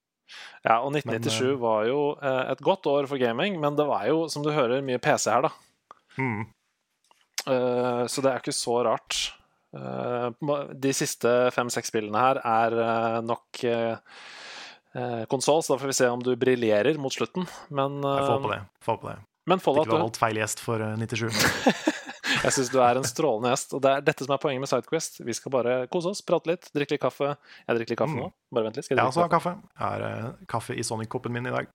Ja, og 1997 Men, eh, var jo eh, et godt år for gaming, men det var jo, som du hører, mye PC her, da. Mm. Eh, så det er ikke så rart. De siste fem-seks spillene her er nok uh, konsoll, så da får vi se om du briljerer mot slutten. Men, Jeg får håpe det. Får på det. men Fallout, ikke vær du, feil gjest for eh, 97. jeg syns du er en strålende gjest. Og det er dette som er poenget med Sidequest. Vi skal bare kose oss, prate litt, drikke litt kaffe. Jeg drikker litt kaffe Mm. nå. Bare vent litt. Skal Jeg drikke har kaffe? kaffe. Jeg har eh, kaffe i Sonic-koppen min i dag.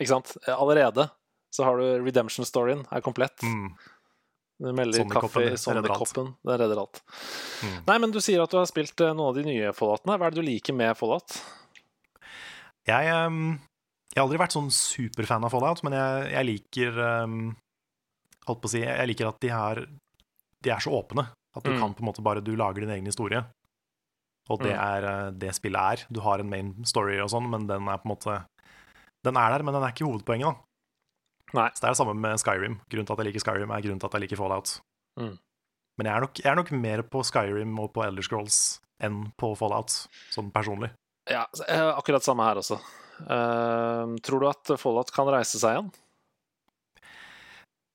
Ikke sant? Allerede så har du redemption-storyen er komplett. Mm. Du melder kaffe i. Sonic-koppen. Det redder alt. Mm. Nei, men du sier at du har spilt eh, noen av de nye Falloutene. Hva er det du liker med Fallout? Jeg, ehm, jeg har aldri vært sånn superfan av Fallout, men jeg, jeg liker ehm, Holdt på å si Jeg liker at de, her, de er så åpne. At du Mm. kan på en måte bare Du lager din egen historie. Og det Mm. er eh, det spillet er. Du har en main story og sånn, men den er på en måte Den er der, men den er ikke hovedpoenget, da. Nei. Så det er det samme med Skyrim. Grunnen til at jeg liker Skyrim, er grunnen til at jeg liker Fallout. Mm. Men jeg er, nok, jeg er nok mer på Skyrim og på Elder Scrolls enn på Fallout, sånn personlig. Ja, eh, akkurat samme her også. Uh, tror du at Fallout kan reise seg igjen?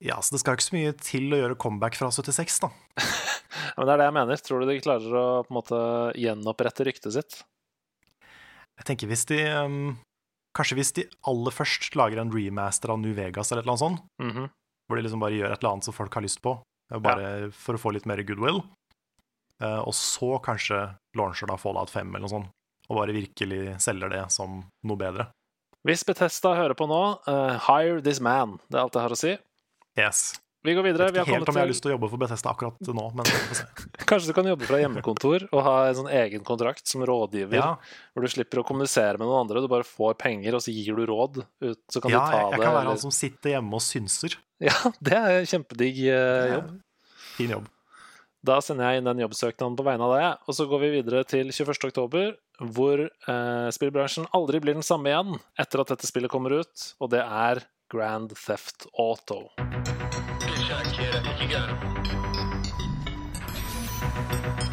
Ja, så det skal jo ikke så mye til å gjøre comeback fra 76, da. Ja, Men det er det jeg mener. Tror du de klarer å på en måte gjenopprette ryktet sitt? Jeg tenker hvis de um, Kanskje hvis de aller først lager en remaster av New Vegas eller annet sånt, Mhm. hvor de liksom bare gjør et eller annet som folk har lyst på, bare bare for å få litt mer goodwill, uh, og så kanskje launcher da Fallout 5 eller noe sånt, og bare virkelig selger det som noe bedre. Hvis Betesta hører på nå, uh, hire this man. Det er alt jeg har å si. Yes. Vi går videre. Vi har ikke helt om jeg har lyst til å jobbe for Bethesda akkurat nå, men. Kanskje du kan jobbe fra hjemmekontor og ha en sånn egen kontrakt som rådgiver, Ja, hvor du slipper å kommunisere med noen andre. Du bare får penger, og så gir du råd. Ut, så kan ja du ta jeg, jeg det. kan være han som sitter hjemme og synser. Ja, det er kjempedigg eh, jobb. Fin jobb. Da sender jeg inn den jobbsøknaden på vegne av deg, og så går vi videre til 21. oktober, hvor eh, spillbransjen aldri blir den samme igjen etter at dette spillet kommer ut, og det er Grand Theft Auto. Good shot, kid. I think you got him.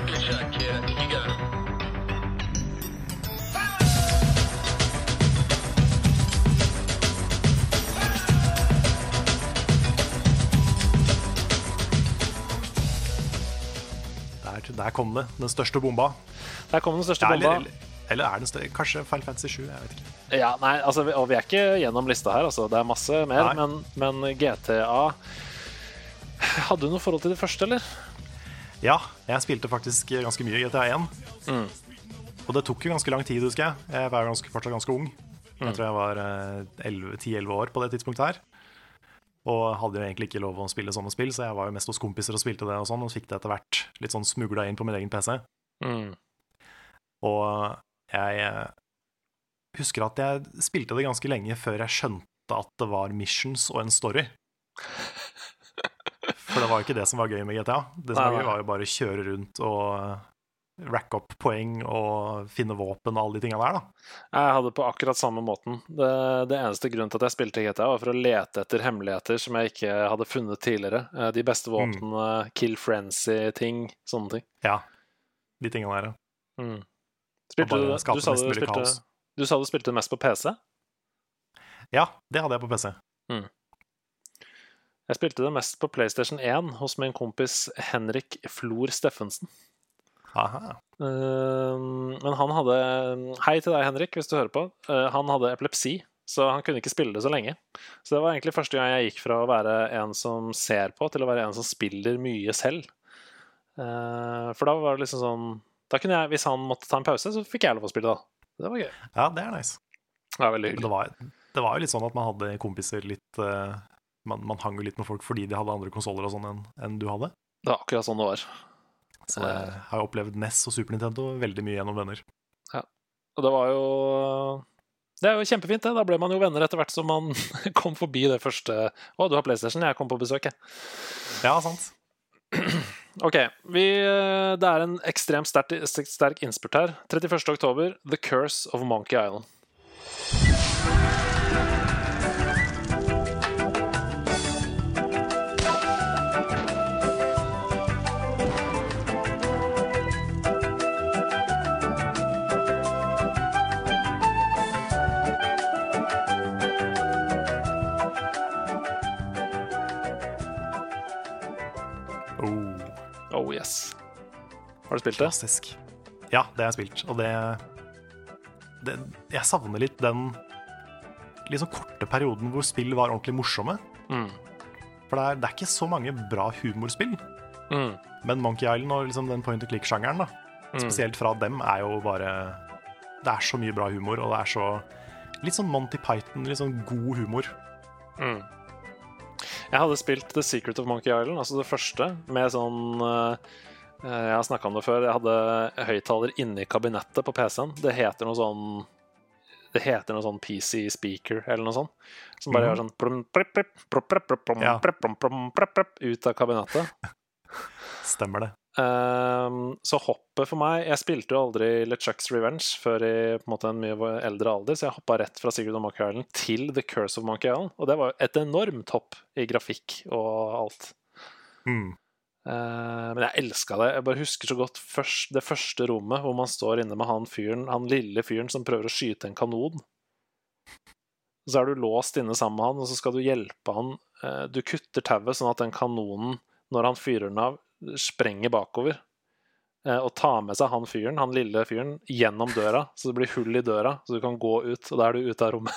Good shot, kid. I think you got him. Der, der kom det. Den største bomba. Der kom den største bomba. eller, eller er den større? Kanskje Final Fantasy 7? Jeg vet ikke. Ja, nei, altså, og vi er ikke gjennom lista her, altså. Det er masse mer, men, men GTA Hadde du noe forhold til det første, eller? Ja, jeg spilte faktisk ganske mye i GTA 1. Mm. Og det tok jo ganske lang tid, husker jeg. Jeg var ganske, fortsatt ganske ung. Mm. Jeg tror jeg var eh, 11 10-11 år på det tidspunktet her. Og hadde jo egentlig ikke lov å spille sånne spill, så jeg var jo mest hos kompiser og spilte det og sånn, og fikk det etter hvert litt sånn smugla inn på min egen PC. Mm. Og jeg eh, husker at jeg spilte det ganske lenge før jeg skjønte at det var missions og en story. For det var jo ikke det som var gøy med GTA. Det som var gøy, var jo bare å kjøre rundt og racke opp poeng og finne våpen og alle de tinga der, da. Jeg hadde det på akkurat samme måten. Det, det eneste grunnen til at jeg spilte GTA, var for å lete etter hemmeligheter som jeg ikke hadde funnet tidligere. Eh, De beste våpnene, kill frenzy-ting, sånne ting. Ja, de tinga der. ja. Mm. Spilte du, du, sa du, spilte, du sa du spilte mest på PC? Ja, det hadde jeg på PC. Jeg spilte det mest på PlayStation 1 hos min kompis Henrik Flor Steffensen. Aha. Eh, Men han hadde Hei til deg, Henrik, hvis du hører på. Eh, Han hadde epilepsi, så han kunne ikke spille det så lenge. Så det var egentlig første gang jeg gikk fra å være en som ser på, til å være en som spiller mye selv. Eh, For da var det liksom sånn Da kunne jeg, Hvis han måtte ta en pause, så fikk jeg lov å spille, da. Det var gøy. Ja, det er nice. Det var veldig hyggelig. det var, det var jo litt sånn at man hadde kompiser litt eh, man, man hang jo litt med folk fordi de hadde andre konsoller og sånn enn enn du hadde. Det var akkurat sånn det var. Så jeg har jo opplevd NES og Super Nintendo veldig mye gjennom venner. Ja, Og det var jo Det er jo kjempefint, det. Da ble man jo venner etter hvert som man kom forbi det første Å, du har PlayStation? Jeg kom på besøk, jeg. Ja, sant. Ok, vi, eh, det er en ekstremt sterk, sterk innspurt her. 31. oktober, The Curse of Monkey Island. Oh, Oh yes. Har du spilt det? fantastisk. Ja, det har jeg spilt, og det, det Jeg savner litt den sånn korte perioden hvor spill var ordentlig morsomme. Mm. For det er, det er ikke så mange bra humorspill. Mm. Men Monkey Island og liksom den point and click-sjangeren, Mm. spesielt fra dem, er jo bare Det er så mye bra humor, og det er så Litt sånn Monty Python, litt sånn god humor. Mm. Jeg hadde spilt The Secret of Monkey Island, altså det første, med sånn eh, Jeg har snakka om det før. Jeg hadde høyttaler inni kabinettet på PC-en. Det heter noe sånn Det heter noe sånn PC speaker eller noe sånt. Som bare Mhm. gjør sånn ut av kabinettet. Stemmer det. Ehm, så hoppet for meg Jeg spilte jo aldri LeChucks Revenge før i på en, måte, en mye eldre alder, så jeg hoppa rett fra Sigurd og Monkey Island til The Curse of Monkey Island. Og det var jo et enormt hopp i grafikk og alt. Mm. Uh, men jeg elska det. Jeg bare husker så godt først, det første rommet hvor man står inne med han fyren, han lille fyren som prøver å skyte en kanon. Så er du låst inne sammen med han, og så skal du hjelpe han Uh, Du kutter tauet sånn at den kanonen, når han fyrer den av, sprenger bakover. eh, Og tar med seg han fyren, han lille fyren, gjennom døra. Så det blir hull i døra, så du kan gå ut, og da er du ute av rommet.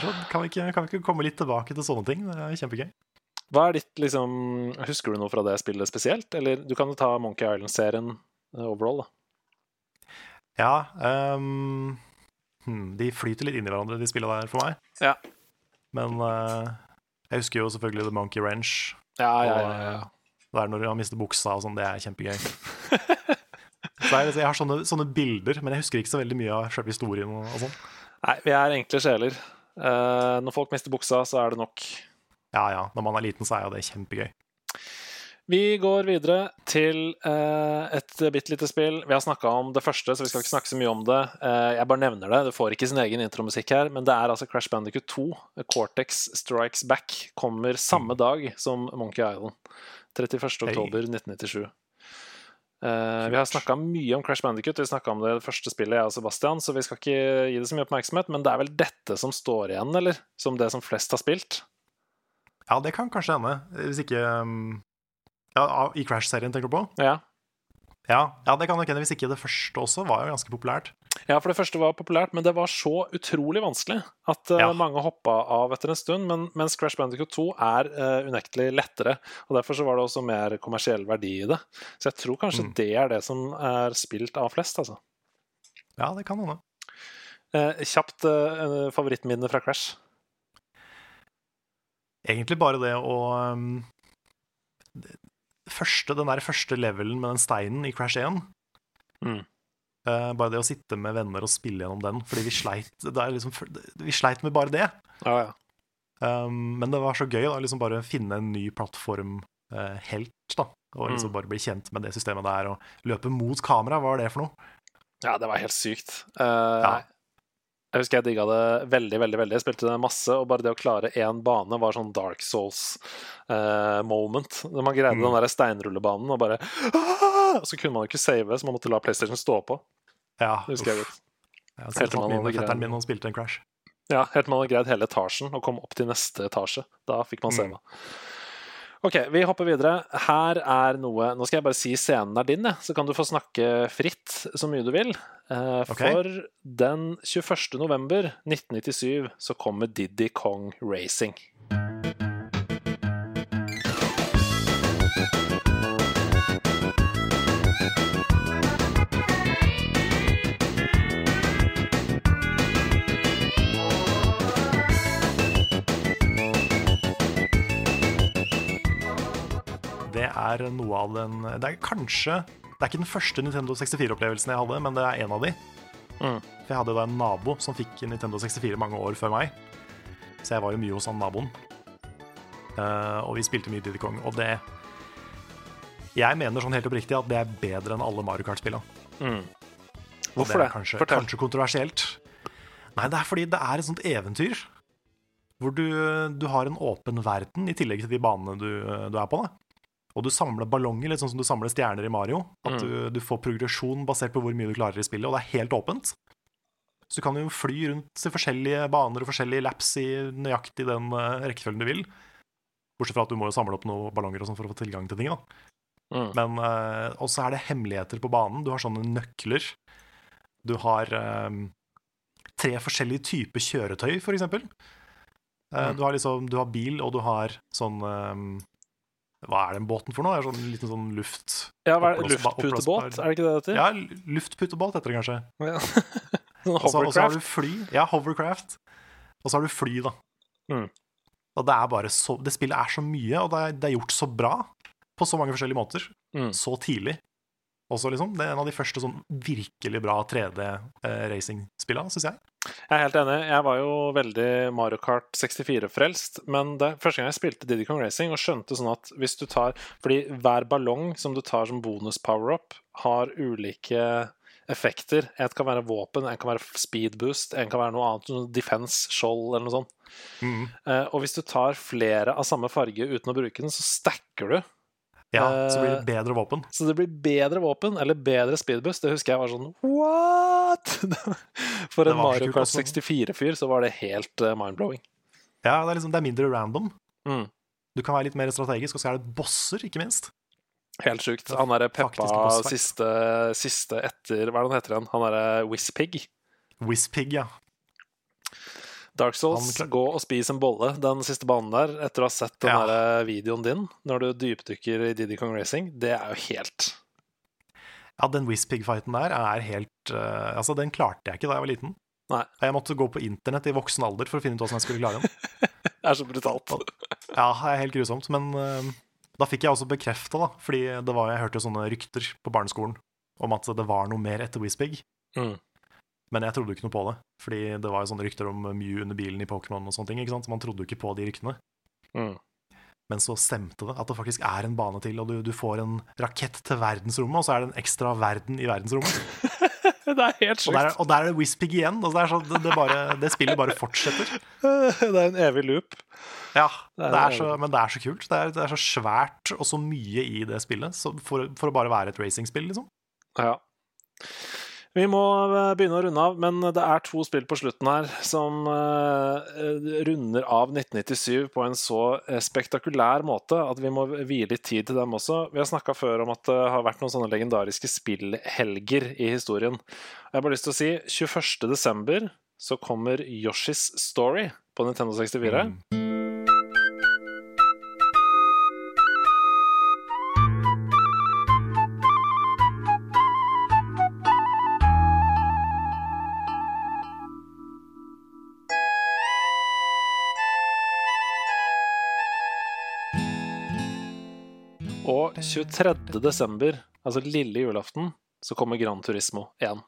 Sånn, kan, vi ikke, kan vi ikke komme litt tilbake til sånne ting? Det er kjempegøy. Hva er ditt liksom Husker du noe fra det spillet spesielt? Eller du kan jo ta Monkey Island-serien eh, overall, da. Ja, um, de flyter litt inn i hverandre, de spillene der, for meg. Ja. Men uh, jeg husker jo selvfølgelig The Monkey Wrench. Ja, ja, ja, ja. Det er når han mister buksa og sånn, det er kjempegøy. Så jeg, jeg har sånne, sånne bilder, men jeg husker ikke så veldig mye av selve historien. og, og sånn. Nei, vi er enkle sjeler. Uh, når folk mister buksa, så er det nok. Ja, ja, når man er liten, så er jo det kjempegøy. Vi går videre til eh, et bitte lite spill. Vi har snakka om det første, så vi skal ikke snakke så mye om det. Eh, jeg bare nevner det. Det får ikke sin egen intromusikk her, men det er altså Crash Bandicoot 2. Cortex Strikes Back kommer samme dag som Monkey Island. 31. oktober 1997. Eh, vi har snakka mye om Crash Bandicoot, vi snakka om det det første spillet, jeg og Sebastian, så vi skal ikke gi det så mye oppmerksomhet, men det er vel dette som står igjen, eller? Som det som flest har spilt? Ja, det kan kanskje hende. Hvis ikke um, Ja, i Crash-serien, tenker du på? Ja. Ja, ja, det kan nok hende. Hvis ikke det første også var jo ganske populært. Ja, for det første var populært, men det var så utrolig vanskelig at uh, Ja. mange hoppa av etter en stund. Men, mens Crash Bandicoot 2 er uh, unektelig lettere, og derfor så var det også mer kommersiell verdi i det. Så jeg tror kanskje Mm. det er det som er spilt av flest, altså. Ja, det kan hende. Uh, kjapt uh, favorittminne fra Crash. Egentlig bare det å um, første, Den der første levelen med den steinen i Crash 1 Mm. Uh, Bare det å sitte med venner og spille gjennom den, fordi vi sleit, er liksom, vi sleit med bare det. Ja, ja. Um, men det var så gøy å liksom bare finne en ny plattform uh, helt, da. Og liksom Mm. bare bli kjent med det systemet der, og løpe mot kamera, hva var det for noe? Ja, det var helt sykt. Eh, Jeg husker jeg digga det veldig, veldig, veldig. Jeg spilte det masse, og bare det å klare én bane var sånn Dark Souls-moment. Når man greide Mm. den der steinrullebanen og bare! Og så kunne man jo ikke save, så man måtte la PlayStation stå på. Ja, Det husker jeg uff. godt. Jeg har med greid- fetteren min og spilte en Crash. Ja, Helt til man hadde greid hele etasjen og kom opp til neste etasje. Da fikk man save. Mm. OK, vi hopper videre. Her er noe Nå skal jeg bare si scenen er din, så kan du få snakke fritt så mye du vil. For okay. Den 21. november 1997 så kommer Diddy Kong Racing. Er noe av den Det er kanskje Det er ikke den første Nintendo 64-opplevelsen jeg hadde, men det er en av de. Mm. For jeg hadde da en nabo som fikk Nintendo 64 mange år før meg. Så jeg var jo mye hos han naboen. Uh, og vi spilte mye Diddy Kong. Og det Jeg mener sånn helt oppriktig at det er bedre enn alle Mario Kart-spillene. Mm. Hvorfor det? det? Er kanskje, Fortell. kanskje kontroversielt. Nei, det er fordi det er et sånt eventyr. Hvor du, du har en åpen verden i tillegg til de banene du, du er på. Da. Og du samler ballonger, litt sånn som du samler stjerner i Mario. At Mm. du, du får progresjon basert på hvor mye du klarer i spillet, og det er helt åpent. Så du kan jo fly rundt til forskjellige baner og forskjellige laps i nøyaktig den uh, rekkefølgen du vil. Bortsett fra at du må jo samle opp noen ballonger og sånn for å få tilgang til ting. da. Mm. Men uh, Og så er det hemmeligheter på banen. Du har sånne nøkler. Du har um, tre forskjellige typer kjøretøy, for eksempel. Eh, Mm. Du har liksom Du har bil, og du har sånn eh, Hva er den båten for noe? Er sånn liten sånn luft... Ja, hva er det? Luftputebåt, er det ikke det det heter? Ja, luftputebåt heter det kanskje. Ja. Sånn så og så har hovercraft. du fly. Ja, hovercraft. Og så har du fly, da. Mm. Og det er bare så Det spillet er så mye, og det er, det er gjort så bra på så mange forskjellige måter. Mm. Så tidlig. Også, liksom. Det er en av de første sånn virkelig bra 3D-racing-spillene, syns jeg. Jeg er helt enig. Jeg var jo veldig Mario Kart 64-frelst. Men det første gang jeg spilte Diddy Kong Racing og skjønte sånn at hvis du tar Fordi hver ballong som du tar som bonus power-up, har ulike effekter. Et kan være våpen, en kan være speed boost, en kan være noe annet, defense, skjold eller noe sånt. Mm. Eh, og hvis du tar flere av samme farge uten å bruke den, så stacker du. Ja, så blir Eh, det bedre våpen. Så det blir bedre våpen, eller bedre speedbuss. Det husker jeg var sånn What?! For en Mario Kart 64-fyr så var det helt eh, mind-blowing. Ja, det er, liksom, det er mindre random. Mm. Du kan være litt mer strategisk, og så er det bosser, ikke minst. Helt sjukt. Han derre Peppa siste, siste etter Hva er det han heter igjen? Han derre Whispig. Whispig, ja. Dark Souls, gå og spis en bolle den siste banen der etter å ha sett den Ja. der videoen din når du dypdykker i Diddy Kong Racing. Det er jo helt Ja, den Whispig-fighten der er helt uh, Altså, den klarte jeg ikke da jeg var liten. Nei. Jeg måtte gå på internett i voksen alder for å finne ut hvordan jeg skulle klare den. Det er så brutalt. Ja, det er helt grusomt. Men uh, da fikk jeg også bekrefta, da, fordi det var, jeg hørte jo sånne rykter på barneskolen om at det var noe mer etter Whispig. Mm. Men jeg trodde ikke noe på det, fordi det var jo sånne rykter om Mew under bilen i Pokémon og sånne ting. ikke sant? Så man trodde jo ikke på de ryktene. Mm. Men så stemte det, at det faktisk er en bane til, og du, du får en rakett til verdensrommet, og så er det en ekstra verden i verdensrommet. Det er helt Og sjukt. og der er det Whispig igjen. Og det, er sånn, det, det, bare, det spillet bare fortsetter. Det er en evig loop. Ja, Det er så, Men det er så kult. Det er, det er så svært og så mye i det spillet så for, for å bare være et racingspill, liksom. Ja. Vi må eh, begynne å runde av, men det er to spill på slutten her som eh, runder av 1997 på en så eh, spektakulær måte at vi må vie litt tid til dem også. Vi har snakka før om at det har vært noen sånne legendariske spillhelger i historien. Jeg har bare lyst til å si 21. desember så kommer Yoshis Story på Nintendo 64. Mm. 23. desember, altså lille julaften, så kommer Gran Turismo 1.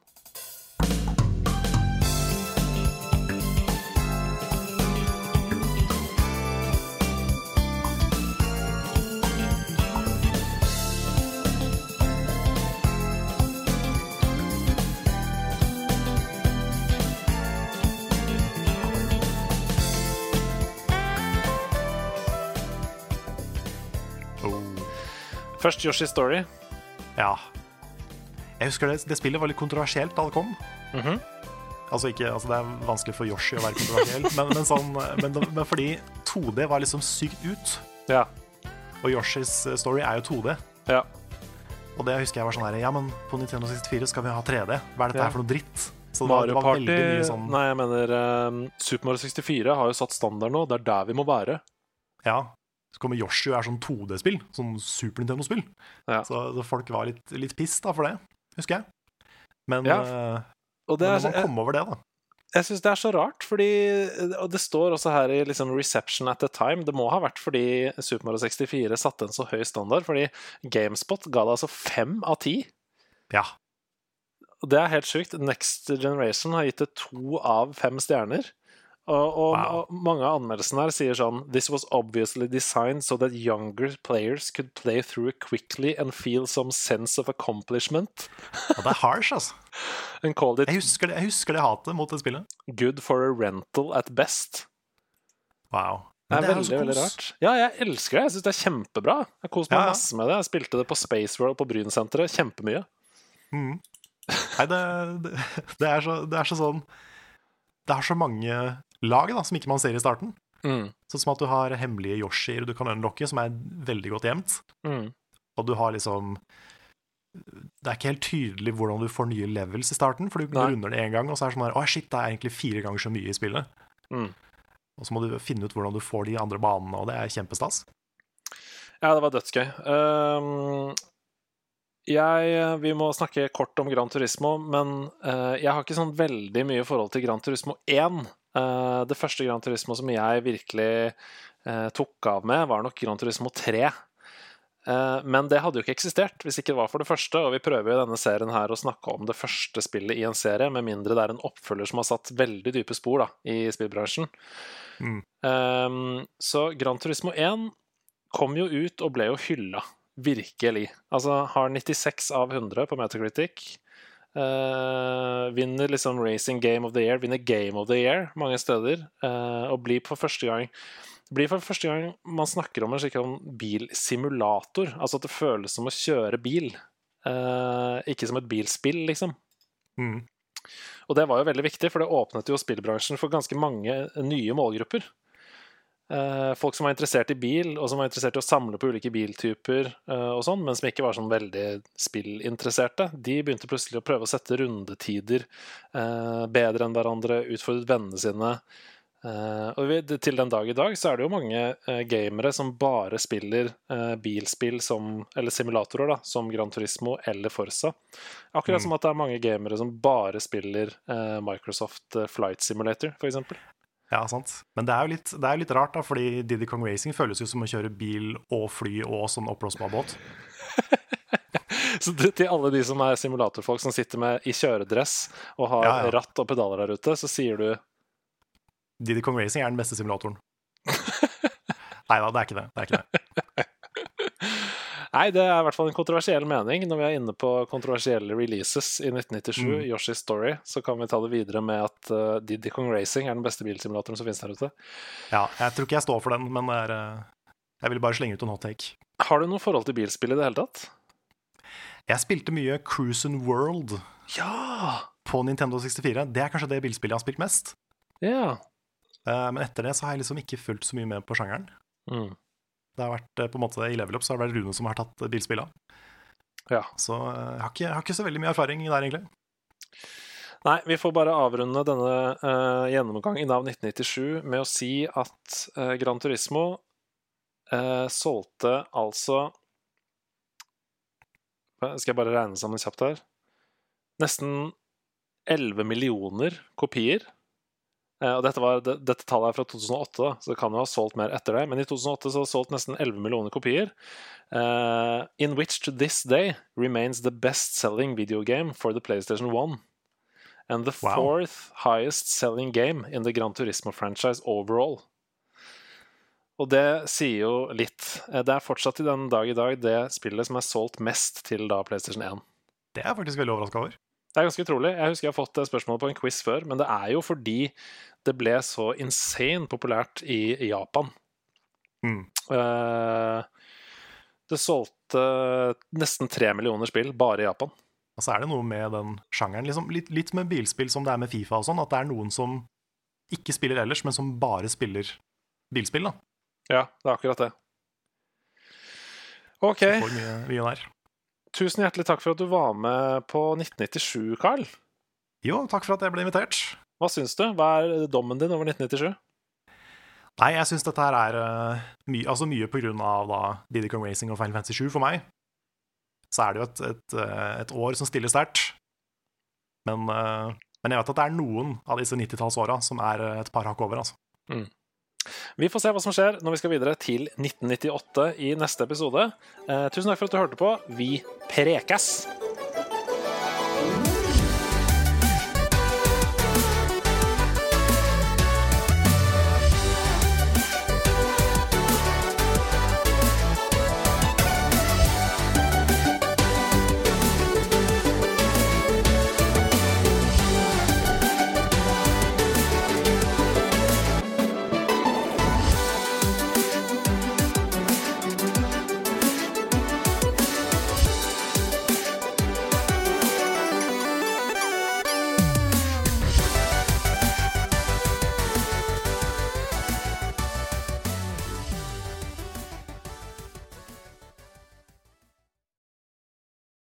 Først Yoshi's Story. Ja. Jeg husker det, det spillet var litt kontroversielt da det kom. Mhm. Altså ikke, altså Det er vanskelig for Yoshi å være kontroversiell, men, men, sånn, men, men fordi 2D var liksom sykt ut. Ja. Og Yoshis story er jo 2D. ja. Og det husker jeg var sånn her Ja, men på Nintendo 64 skal vi ha 3D. Hva er dette Ja. her for noe dritt? Så Mario Party sånn Nei, jeg mener um, Super Mario 64 har jo satt standard nå. Det er der vi må være. Ja. Kommer Yoshi er sånn 2D-spill. Sånn Super Nintendo-spill. Ja. Så, så folk var litt, litt piss da for det, husker jeg. Men, Ja, eh, Og det men er, man kom over det, da jeg syns det er så rart, fordi Og det står også her i liksom 'reception at the time'. Det må ha vært fordi Super Mario 64 satte en så høy standard. Fordi GameSpot ga det altså fem av ti. Ja. Og det er helt sjukt. Next Generation har gitt det to av fem stjerner. Og, og, Wow. mange av anmeldelsene her sier sånn This was obviously designed so that younger players could play through it quickly and feel some sense of accomplishment. Og det er harsh, altså. Jeg husker det, jeg husker det hatet mot det spillet. good for a rental at best. Wow. Det Men er, veldig, veldig rart. Ja, jeg elsker det. Jeg syns det er kjempebra. Jeg koser meg Ja, masse med det. Jeg spilte det på Space World på Brynsenteret kjempemye. Mm. Nei, det, det, det, er så, det er så sånn Det har så mange lag da, som ikke man ser i starten. Mm. Sånn som at du har hemmelige Yoshier du kan unlocke, som er veldig godt gjemt. Mm. Og du har liksom Det er ikke helt tydelig hvordan du får nye levels i starten, for du, du Nei. runder det én gang, og så er det sånn her Å, shit, det er egentlig fire ganger så mye i spillet. Mm. Og så må du finne ut hvordan du får de andre banene, og det er kjempestas. Ja, det var dødsgøy. Um, jeg, vi må snakke kort om Gran Turismo, men uh, jeg har ikke sånn veldig mye forhold til Gran Turismo 1. Eh, det første Gran Turismo som jeg virkelig eh, tok av med, var nok Gran Turismo 3. Eh, men det hadde jo ikke eksistert hvis ikke det var for det første, og vi prøver jo i denne serien her å snakke om det første spillet i en serie, med mindre det er en oppfølger som har satt veldig dype spor da, i spillbransjen. Mm. Ehm, så Gran Turismo 1 kom jo ut og ble jo hylla. Virkelig. Altså har 96 av 100 på Metacritic. Eh, vinner liksom Racing Game of the Year, vinner Game of the Year mange steder. Uh, og blir for første gang blir for første gang man snakker om en slik sånn bilsimulator. Altså at det føles som å kjøre bil. uh, ikke som et bilspill, liksom. Mm. Og det var jo veldig viktig, for det åpnet jo spillbransjen for ganske mange nye målgrupper. Eh, folk som var interessert i bil, og som var interessert i å samle på ulike biltyper, eh, og sånn, men som ikke var sånn veldig spillinteresserte, de begynte plutselig å prøve å sette rundetider eh, bedre enn hverandre, utfordret vennene sine. Og til den dag i dag så er det jo mange gamere som bare spiller bilspill som, eller simulatorer, da, som Gran Turismo eller Forsa. Akkurat som at det er mange gamere som bare spiller Microsoft Flight Simulator, f.eks. Ja, sant. Men det er jo litt, det er litt rart, da, fordi Diddy Kong Racing føles jo som å kjøre bil og fly og sånn oppblåsbar båt. Så til alle de som er simulatorfolk som sitter med i kjøredress og har Ja, ja. ratt og pedaler der ute, så sier du Diddy Kong Racing er den beste simulatoren. Nei da, det er ikke det. det, er ikke det. Nei, det er i hvert fall en kontroversiell mening. Når vi er inne på kontroversielle releases i 1997, Mm. Yoshi's Story, så kan vi ta det videre med at uh, Diddy Kong Racing er den beste bilsimulatoren som finnes der ute. Ja, jeg tror ikke jeg står for den, men det er, uh, jeg vil bare slenge ut en hot take. Har du noe forhold til bilspill i det hele tatt? Jeg spilte mye Cruisen World Ja! på Nintendo 64. Det er kanskje det bilspillet jeg har spilt mest. Ja. Uh, Men etter det så har jeg liksom ikke fulgt så mye med på sjangeren. Mm. Det har vært eh, på en måte I Level Up så har det vært Rune som har tatt bilspilla. ja. Så eh, jeg har, ikke, jeg har ikke så veldig mye erfaring der, egentlig. Nei, vi får bare avrunde denne uh, gjennomgangen av 1997 med å si at uh, Gran Turismo uh, solgte altså Skal jeg bare regne sammen kjapt her? Nesten 11 millioner kopier. Eh, og dette, var, dette tallet er fra 2008, da, så det kan jo ha solgt mer etter det. Men i 2008 så har det solgt nesten 11 millioner kopier. Uh, in which to this day remains the best-selling video game for the PlayStation 1 and the Wow. fourth highest selling game in the Gran Turismo franchise overall. Og det sier jo litt. Eh, Det er fortsatt i den dag i dag det spillet som er solgt mest til da PlayStation 1. Det er jeg faktisk veldig overraska over. Det er ganske utrolig. Jeg husker jeg har fått det spørsmålet på en quiz før, men det er jo fordi det ble så insane populært i Japan. Mm. Eh, Det solgte nesten tre millioner spill bare i Japan. Og så er det noe med den sjangeren, liksom, litt, litt med bilspill som det er med Fifa og sånn, at det er noen som ikke spiller ellers, men som bare spiller bilspill, da. Ja, det er akkurat det. OK. Får mye, mye der. Tusen hjertelig takk for at du var med på 1997, Carl. Jo, takk for at jeg ble invitert. Hva syns du? Hva er dommen din over 1997? Nei, jeg syns dette her er uh, mye, altså mye på grunn av da Diddy Kong Racing og Final Fantasy 7 for meg. Så er det jo et, et, eh, et år som stiller sterkt. Men, uh, men jeg vet at det er noen av disse 90-tallsåra som er eh, et par hakk over, altså. Vi får se hva som skjer når vi skal videre til 1998 i neste episode. Eh, tusen takk for at du hørte på. Vi prekes!